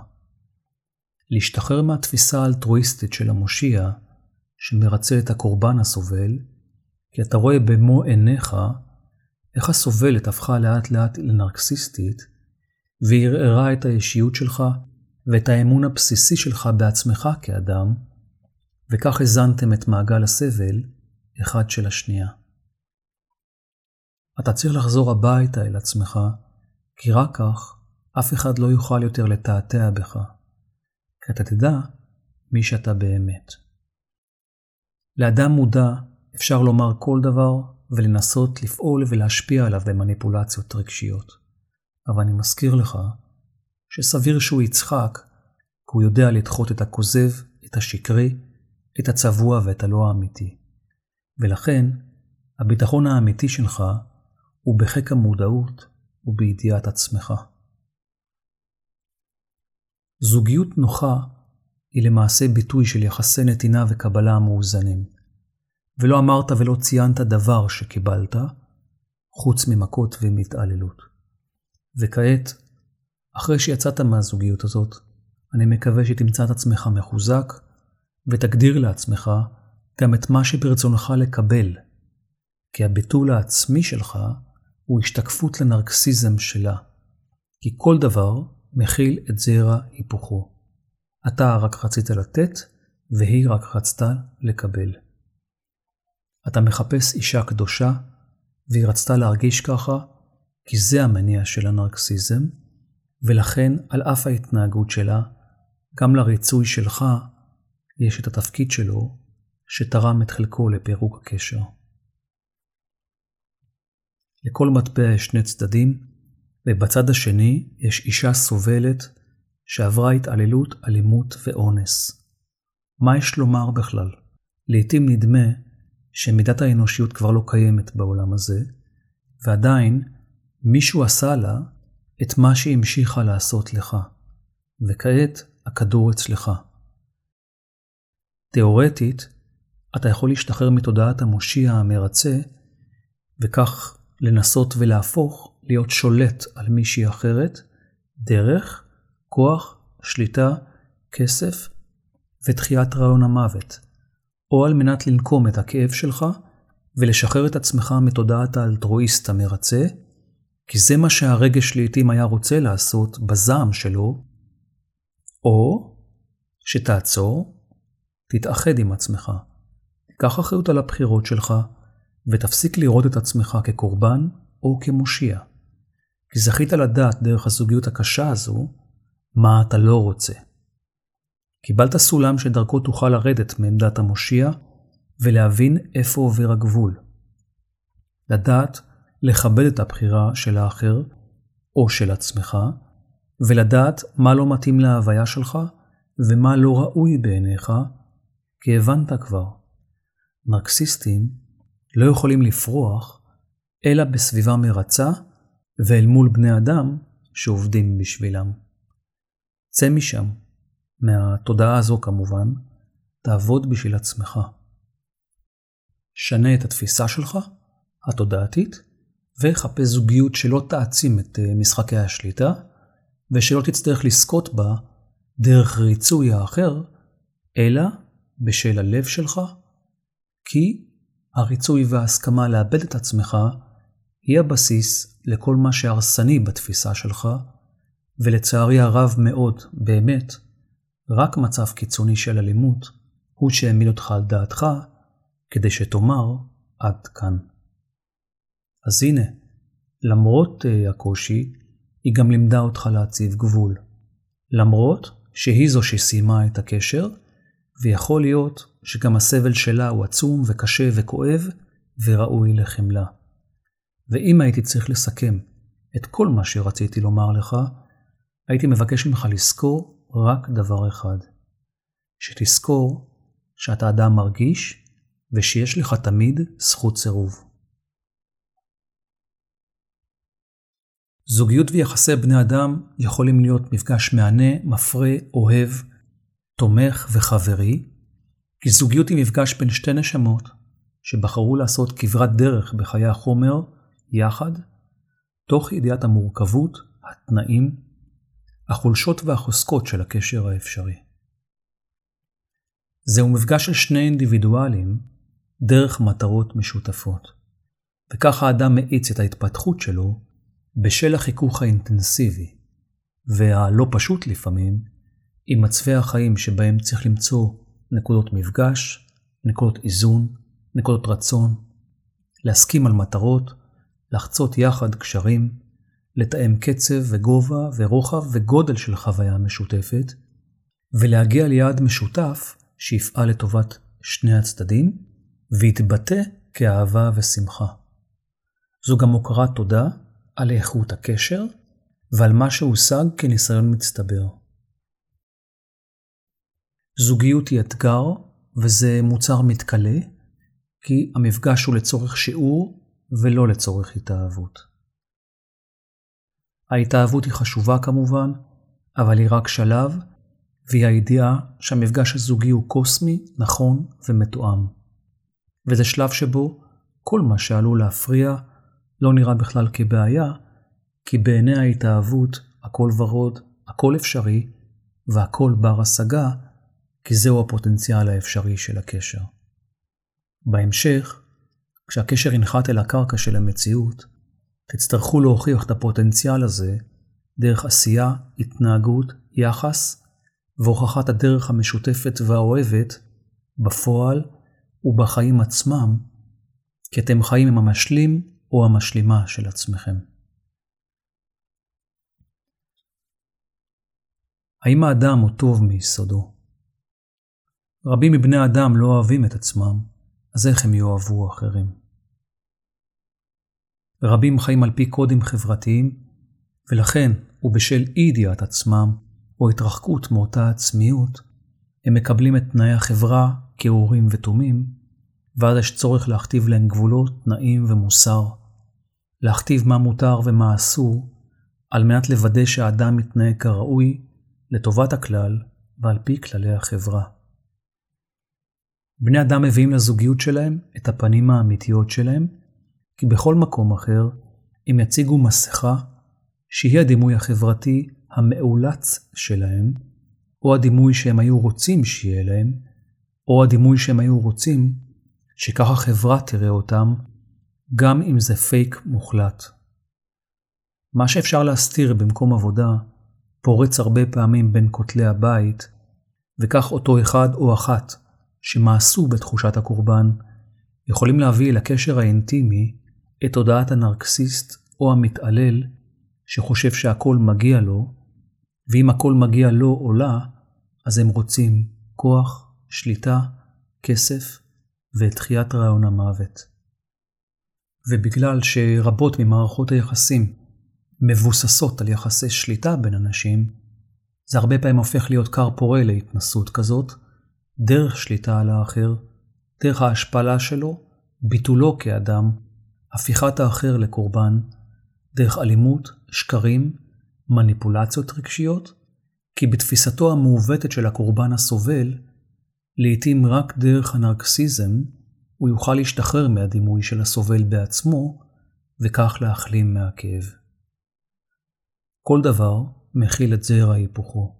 להשתחרר מהתפיסה האלטרואיסטית של המושיע, שמרצה את הקורבן הסובל, כי אתה רואה במו עיניך איך הסובלת הפכה לאט לאט לנרקסיסטית, וערערה את האישיות שלך ואת האמון הבסיסי שלך בעצמך כאדם, וכך הזנתם את מעגל הסבל אחד של השנייה. אתה צריך לחזור הביתה אל עצמך, כי רק כך אף אחד לא יוכל יותר לתעתע בך, כי אתה תדע מי שאתה באמת. לאדם מודע אפשר לומר כל דבר ולנסות לפעול ולהשפיע עליו במניפולציות רגשיות. אבל אני מזכיר לך שסביר שהוא יצחק, כי הוא יודע לדחות את הכוזב, את השקרי, את הצבוע ואת הלא האמיתי. ולכן, הביטחון האמיתי שלך הוא בחיק המודעות ובידיעת עצמך. זוגיות נוחה היא למעשה ביטוי של יחסי נתינה וקבלה המאוזנים. ולא אמרת ולא ציינת דבר שקיבלת, חוץ ממכות ומתעללות. וכעת, אחרי שיצאת מהזוגיות הזאת, אני מקווה שתמצא את עצמך מחוזק, ותגדיר לעצמך גם את מה שברצונך לקבל, כי הביטול העצמי שלך הוא השתקפות לנרקסיזם שלה, כי כל דבר מכיל את זרע היפוכו. אתה רק רצית לתת, והיא רק רצתה לקבל. אתה מחפש אישה קדושה, והיא רצתה להרגיש ככה, כי זה המניע של הנרקסיזם, ולכן על אף ההתנהגות שלה, גם לריצוי שלך יש את התפקיד שלו, שתרם את חלקו לפירוק הקשר. לכל מטבע יש שני צדדים, ובצד השני יש אישה סובלת שעברה התעללות, אלימות ואונס. מה יש לומר בכלל? לעתים נדמה שמידת האנושיות כבר לא קיימת בעולם הזה, ועדיין מישהו עשה לה את מה שהמשיכה לעשות לך, וכעת הכדור אצלך. תאורטית, אתה יכול להשתחרר מתודעת המושיע המרצה, וכך לנסות ולהפוך להיות שולט על מישהי אחרת, דרך כוח, שליטה, כסף ותחיית רעיון המוות, או על מנת לנקום את הכאב שלך ולשחרר את עצמך מתודעת האלטרואיסט המרצה, כי זה מה שהרגש לעתים היה רוצה לעשות בזעם שלו, או שתעצור, תתאחד עם עצמך, תיקח אחריות על הבחירות שלך, ותפסיק לראות את עצמך כקורבן או כמושיע. כי זכית לדעת דרך הזוגיות הקשה הזו, מה אתה לא רוצה. קיבלת סולם שדרכו תוכל לרדת מעמדת המושיע ולהבין איפה עובר הגבול. לדעת לכבד את הבחירה של האחר או של עצמך, ולדעת מה לא מתאים להוויה שלך ומה לא ראוי בעיניך, כי הבנת כבר. נרקסיסטים לא יכולים לפרוח אלא בסביבה מרצה ואל מול בני אדם שעובדים בשבילם. צא משם, מהתודעה הזו כמובן, תעבוד בשביל עצמך. שנה את התפיסה שלך, התודעתית, וחפש זוגיות שלא תעצים את אה, משחקי השליטה, ושלא תצטרך לזכות בה דרך ריצוי האחר, אלא בשל הלב שלך, כי הריצוי וההסכמה לאבד את עצמך היא הבסיס לכל מה שהרסני בתפיסה שלך, ולצערי הרב מאוד, באמת, רק מצב קיצוני של אלימות הוא שהעמיד אותך על דעתך, כדי שתאמר עד כאן. אז הנה, למרות uh, הקושי, היא גם לימדה אותך להציב גבול. למרות שהיא זו שסיימה את הקשר, ויכול להיות שגם הסבל שלה הוא עצום וקשה וכואב, וראוי לחמלה. ואם הייתי צריך לסכם את כל מה שרציתי לומר לך, הייתי מבקש ממך לזכור רק דבר אחד, שתזכור שאתה אדם מרגיש ושיש לך תמיד זכות סירוב. זוגיות ויחסי בני אדם יכולים להיות מפגש מהנה, מפרה, אוהב, תומך וחברי, כי זוגיות היא מפגש בין שתי נשמות שבחרו לעשות כברת דרך בחיי החומר יחד, תוך ידיעת המורכבות, התנאים, החולשות והחוזקות של הקשר האפשרי. זהו מפגש של שני אינדיבידואלים דרך מטרות משותפות, וכך האדם מאיץ את ההתפתחות שלו בשל החיכוך האינטנסיבי, והלא פשוט לפעמים, עם מצבי החיים שבהם צריך למצוא נקודות מפגש, נקודות איזון, נקודות רצון, להסכים על מטרות, לחצות יחד קשרים, לתאם קצב וגובה ורוחב וגודל של חוויה משותפת, ולהגיע ליעד משותף שיפעל לטובת שני הצדדים, ויתבטא כאהבה ושמחה. זו גם הוקרת תודה על איכות הקשר ועל מה שהושג כניסיון מצטבר. זוגיות היא אתגר, וזה מוצר מתכלה, כי המפגש הוא לצורך שיעור ולא לצורך התאהבות. ההתאהבות היא חשובה כמובן, אבל היא רק שלב, והיא הידיעה שהמפגש הזוגי הוא קוסמי, נכון ומתואם. וזה שלב שבו כל מה שעלול להפריע לא נראה בכלל כבעיה, כי בעיני ההתאהבות הכל ורוד, הכל אפשרי, והכל בר השגה, כי זהו הפוטנציאל האפשרי של הקשר. בהמשך, כשהקשר ינחת אל הקרקע של המציאות, תצטרכו להוכיח את הפוטנציאל הזה דרך עשייה, התנהגות, יחס והוכחת הדרך המשותפת והאוהבת בפועל ובחיים עצמם, כי אתם חיים עם המשלים או המשלימה של עצמכם. האם האדם הוא טוב מיסודו? רבים מבני האדם לא אוהבים את עצמם, אז איך הם יאהבו אחרים? רבים חיים על פי קודים חברתיים, ולכן, ובשל אי ידיעת עצמם, או התרחקות מאותה עצמיות, הם מקבלים את תנאי החברה כאורים ותומים, ואז יש צורך להכתיב להם גבולות, תנאים ומוסר, להכתיב מה מותר ומה אסור, על מנת לוודא שהאדם מתנהג כראוי לטובת הכלל ועל פי כללי החברה. בני אדם מביאים לזוגיות שלהם את הפנים האמיתיות שלהם, כי בכל מקום אחר הם יציגו מסכה שהיא הדימוי החברתי המאולץ שלהם, או הדימוי שהם היו רוצים שיהיה להם, או הדימוי שהם היו רוצים שככה החברה תראה אותם, גם אם זה פייק מוחלט. מה שאפשר להסתיר במקום עבודה פורץ הרבה פעמים בין כותלי הבית, וכך אותו אחד או אחת שמאסו בתחושת הקורבן יכולים להביא לקשר האינטימי את תודעת הנרקסיסט או המתעלל שחושב שהכל מגיע לו, ואם הכל מגיע לו או לה, אז הם רוצים כוח, שליטה, כסף ואת תחיית רעיון המוות. ובגלל שרבות ממערכות היחסים מבוססות על יחסי שליטה בין אנשים, זה הרבה פעמים הופך להיות כר פורה להתנסות כזאת, דרך שליטה על האחר, דרך ההשפלה שלו, ביטולו כאדם, הפיכת האחר לקורבן, דרך אלימות, שקרים, מניפולציות רגשיות, כי בתפיסתו המעוותת של הקורבן הסובל, לעתים רק דרך הנרקסיזם הוא יוכל להשתחרר מהדימוי של הסובל בעצמו, וכך להחלים מהכאב. כל דבר מכיל את זרע היפוכו,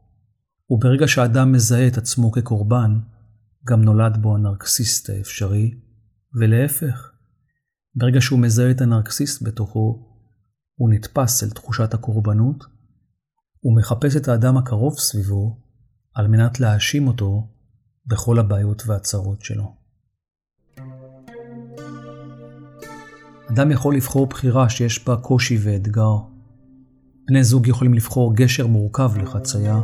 וברגע שאדם מזהה את עצמו כקורבן, גם נולד בו הנרקסיסט האפשרי, ולהפך, ברגע שהוא מזהה את הנרקסיסט בתוכו, הוא נתפס אל תחושת הקורבנות, ומחפש את האדם הקרוב סביבו על מנת להאשים אותו בכל הבעיות והצרות שלו. אדם יכול לבחור בחירה שיש בה קושי ואתגר. בני זוג יכולים לבחור גשר מורכב לחצייה,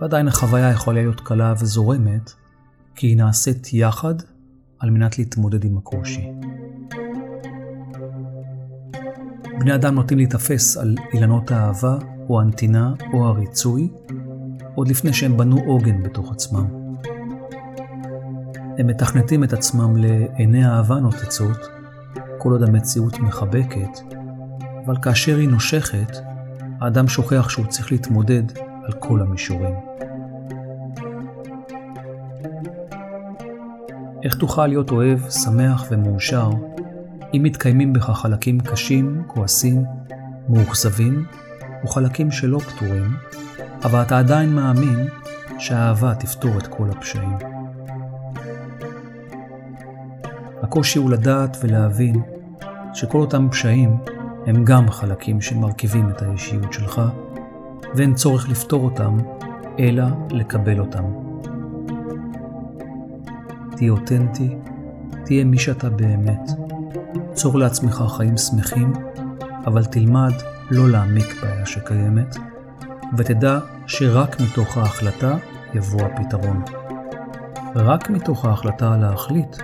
ועדיין החוויה יכולה להיות קלה וזורמת, כי היא נעשית יחד על מנת להתמודד עם הקושי. בני אדם נוטים להיתפס על אילנות האהבה, או הנתינה, או הריצוי, עוד לפני שהם בנו עוגן בתוך עצמם. הם מתכנתים את עצמם לעיני אהבה נוצצות, כל עוד המציאות מחבקת, אבל כאשר היא נושכת, האדם שוכח שהוא צריך להתמודד על כל המישורים. איך תוכל להיות אוהב, שמח ומאושר אם מתקיימים בך חלקים קשים, כועסים, מאוכזבים, וחלקים שלא פתורים, אבל אתה עדיין מאמין שהאהבה תפתור את כל הפשעים. הקושי הוא לדעת ולהבין שכל אותם פשעים הם גם חלקים שמרכיבים את האישיות שלך, ואין צורך לפתור אותם, אלא לקבל אותם. תהיה אותנטי, תהיה מי שאתה באמת. צור לעצמך חיים שמחים, אבל תלמד לא להעמיק בעיה שקיימת, ותדע שרק מתוך ההחלטה יבוא הפתרון. רק מתוך ההחלטה להחליט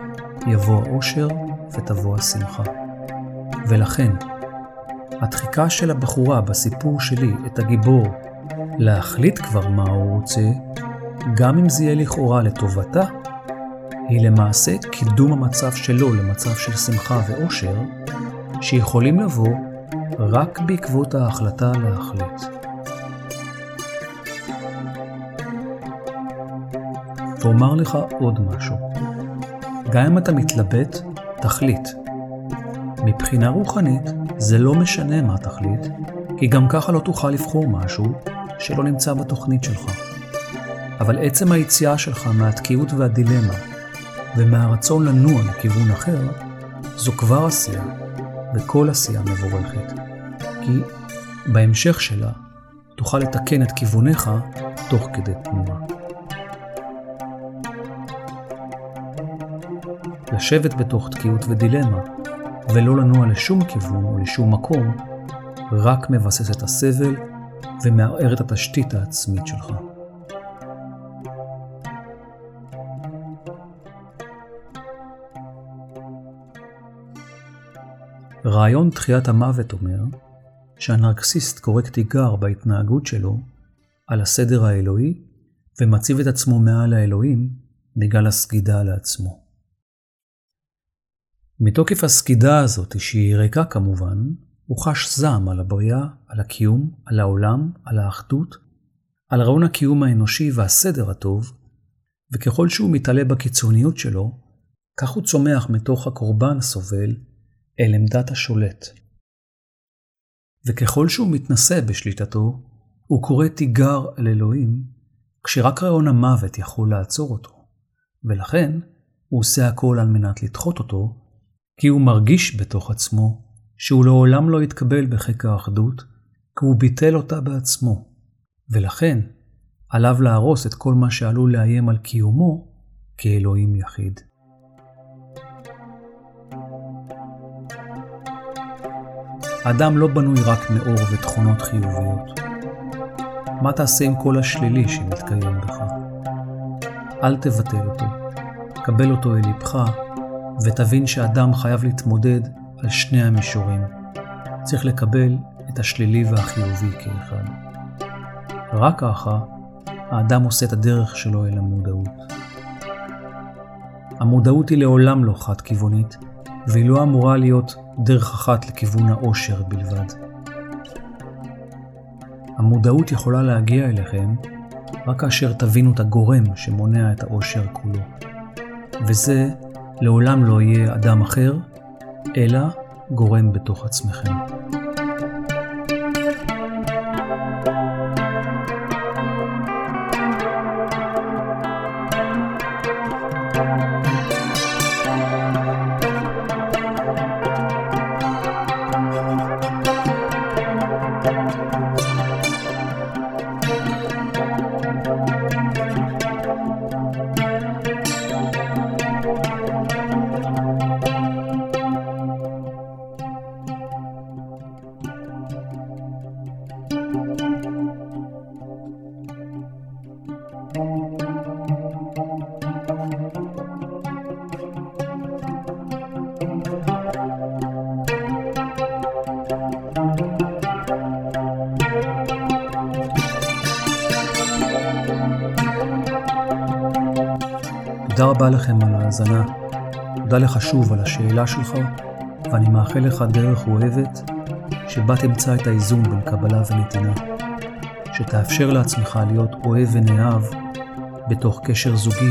יבוא האושר ותבוא השמחה. ולכן, הדחיקה של הבחורה בסיפור שלי את הגיבור להחליט כבר מה הוא רוצה, גם אם זה יהיה לכאורה לטובתה, היא למעשה קידום המצב שלו למצב של שמחה ואושר, שיכולים לבוא רק בעקבות ההחלטה להחליט. ואומר לך עוד משהו, גם אם אתה מתלבט, תחליט. מבחינה רוחנית, זה לא משנה מה תחליט, כי גם ככה לא תוכל לבחור משהו שלא נמצא בתוכנית שלך. אבל עצם היציאה שלך מהתקיעות והדילמה ומהרצון לנוע לכיוון אחר, זו כבר עשייה, וכל עשייה מבורכת. כי בהמשך שלה תוכל לתקן את כיווניך תוך כדי תנועה. לשבת בתוך תקיעות ודילמה, ולא לנוע לשום כיוון או לשום מקום, רק מבסס את הסבל ומערער את התשתית העצמית שלך. רעיון תחיית המוות אומר שהנרקסיסט קורא תיגר בהתנהגות שלו על הסדר האלוהי ומציב את עצמו מעל האלוהים בגלל הסגידה לעצמו. מתוקף הסגידה הזאת, שהיא ריקה כמובן, הוא חש זעם על הבריאה, על הקיום, על העולם, על האחדות, על רעיון הקיום האנושי והסדר הטוב, וככל שהוא מתעלה בקיצוניות שלו, כך הוא צומח מתוך הקורבן הסובל אל עמדת השולט. וככל שהוא מתנשא בשליטתו, הוא קורא תיגר על אלוהים, כשרק רעיון המוות יכול לעצור אותו, ולכן הוא עושה הכל על מנת לדחות אותו, כי הוא מרגיש בתוך עצמו שהוא לעולם לא יתקבל בחיק האחדות, כי הוא ביטל אותה בעצמו, ולכן עליו להרוס את כל מה שעלול לאיים על קיומו כאלוהים יחיד. האדם לא בנוי רק מאור ותכונות חיוביות. מה תעשה עם כל השלילי שמתקיים בך? אל תבטל אותו, קבל אותו אל לבך, ותבין שאדם חייב להתמודד על שני המישורים. צריך לקבל את השלילי והחיובי כאחד. רק ככה, האדם עושה את הדרך שלו אל המודעות. המודעות היא לעולם לא חד-כיוונית, והיא לא אמורה להיות דרך אחת לכיוון האושר בלבד. המודעות יכולה להגיע אליכם רק כאשר תבינו את הגורם שמונע את האושר כולו. וזה לעולם לא יהיה אדם אחר, אלא גורם בתוך עצמכם. תודה רבה לכם על ההאזנה. תודה לך שוב על השאלה שלך, ואני מאחל לך דרך אוהבת, שבה תמצא את האיזון בין קבלה ונתינה. שתאפשר לעצמך להיות אוהב ונאהב בתוך קשר זוגי,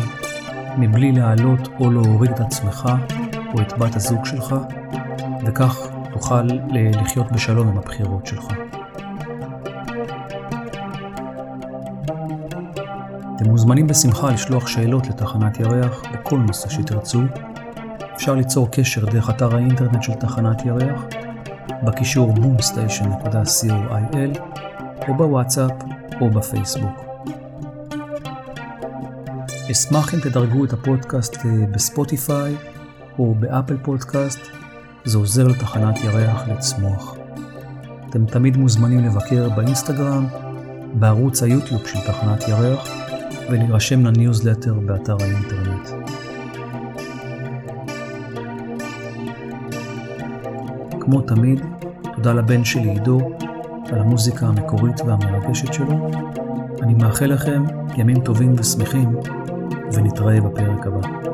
מבלי להעלות או להוריד את עצמך או את בת הזוג שלך, וכך תוכל לחיות בשלום עם הבחירות שלך. אתם מוזמנים בשמחה לשלוח שאלות לתחנת ירח בכל נושא שתרצו. אפשר ליצור קשר דרך אתר האינטרנט של תחנת ירח, בקישור moonstation.co.il או בוואטסאפ או בפייסבוק. אשמח אם תדרגו את הפודקאסט אה, בספוטיפיי או באפל פודקאסט, זה עוזר לתחנת ירח לצמוח. אתם תמיד מוזמנים לבקר באינסטגרם, בערוץ היוטיוב של תחנת ירח, ולהירשם לניוזלטר באתר האינטרנט. כמו תמיד, תודה לבן שלי עידו על המוזיקה המקורית והמרגשת שלו. אני מאחל לכם ימים טובים ושמחים, ונתראה בפרק הבא.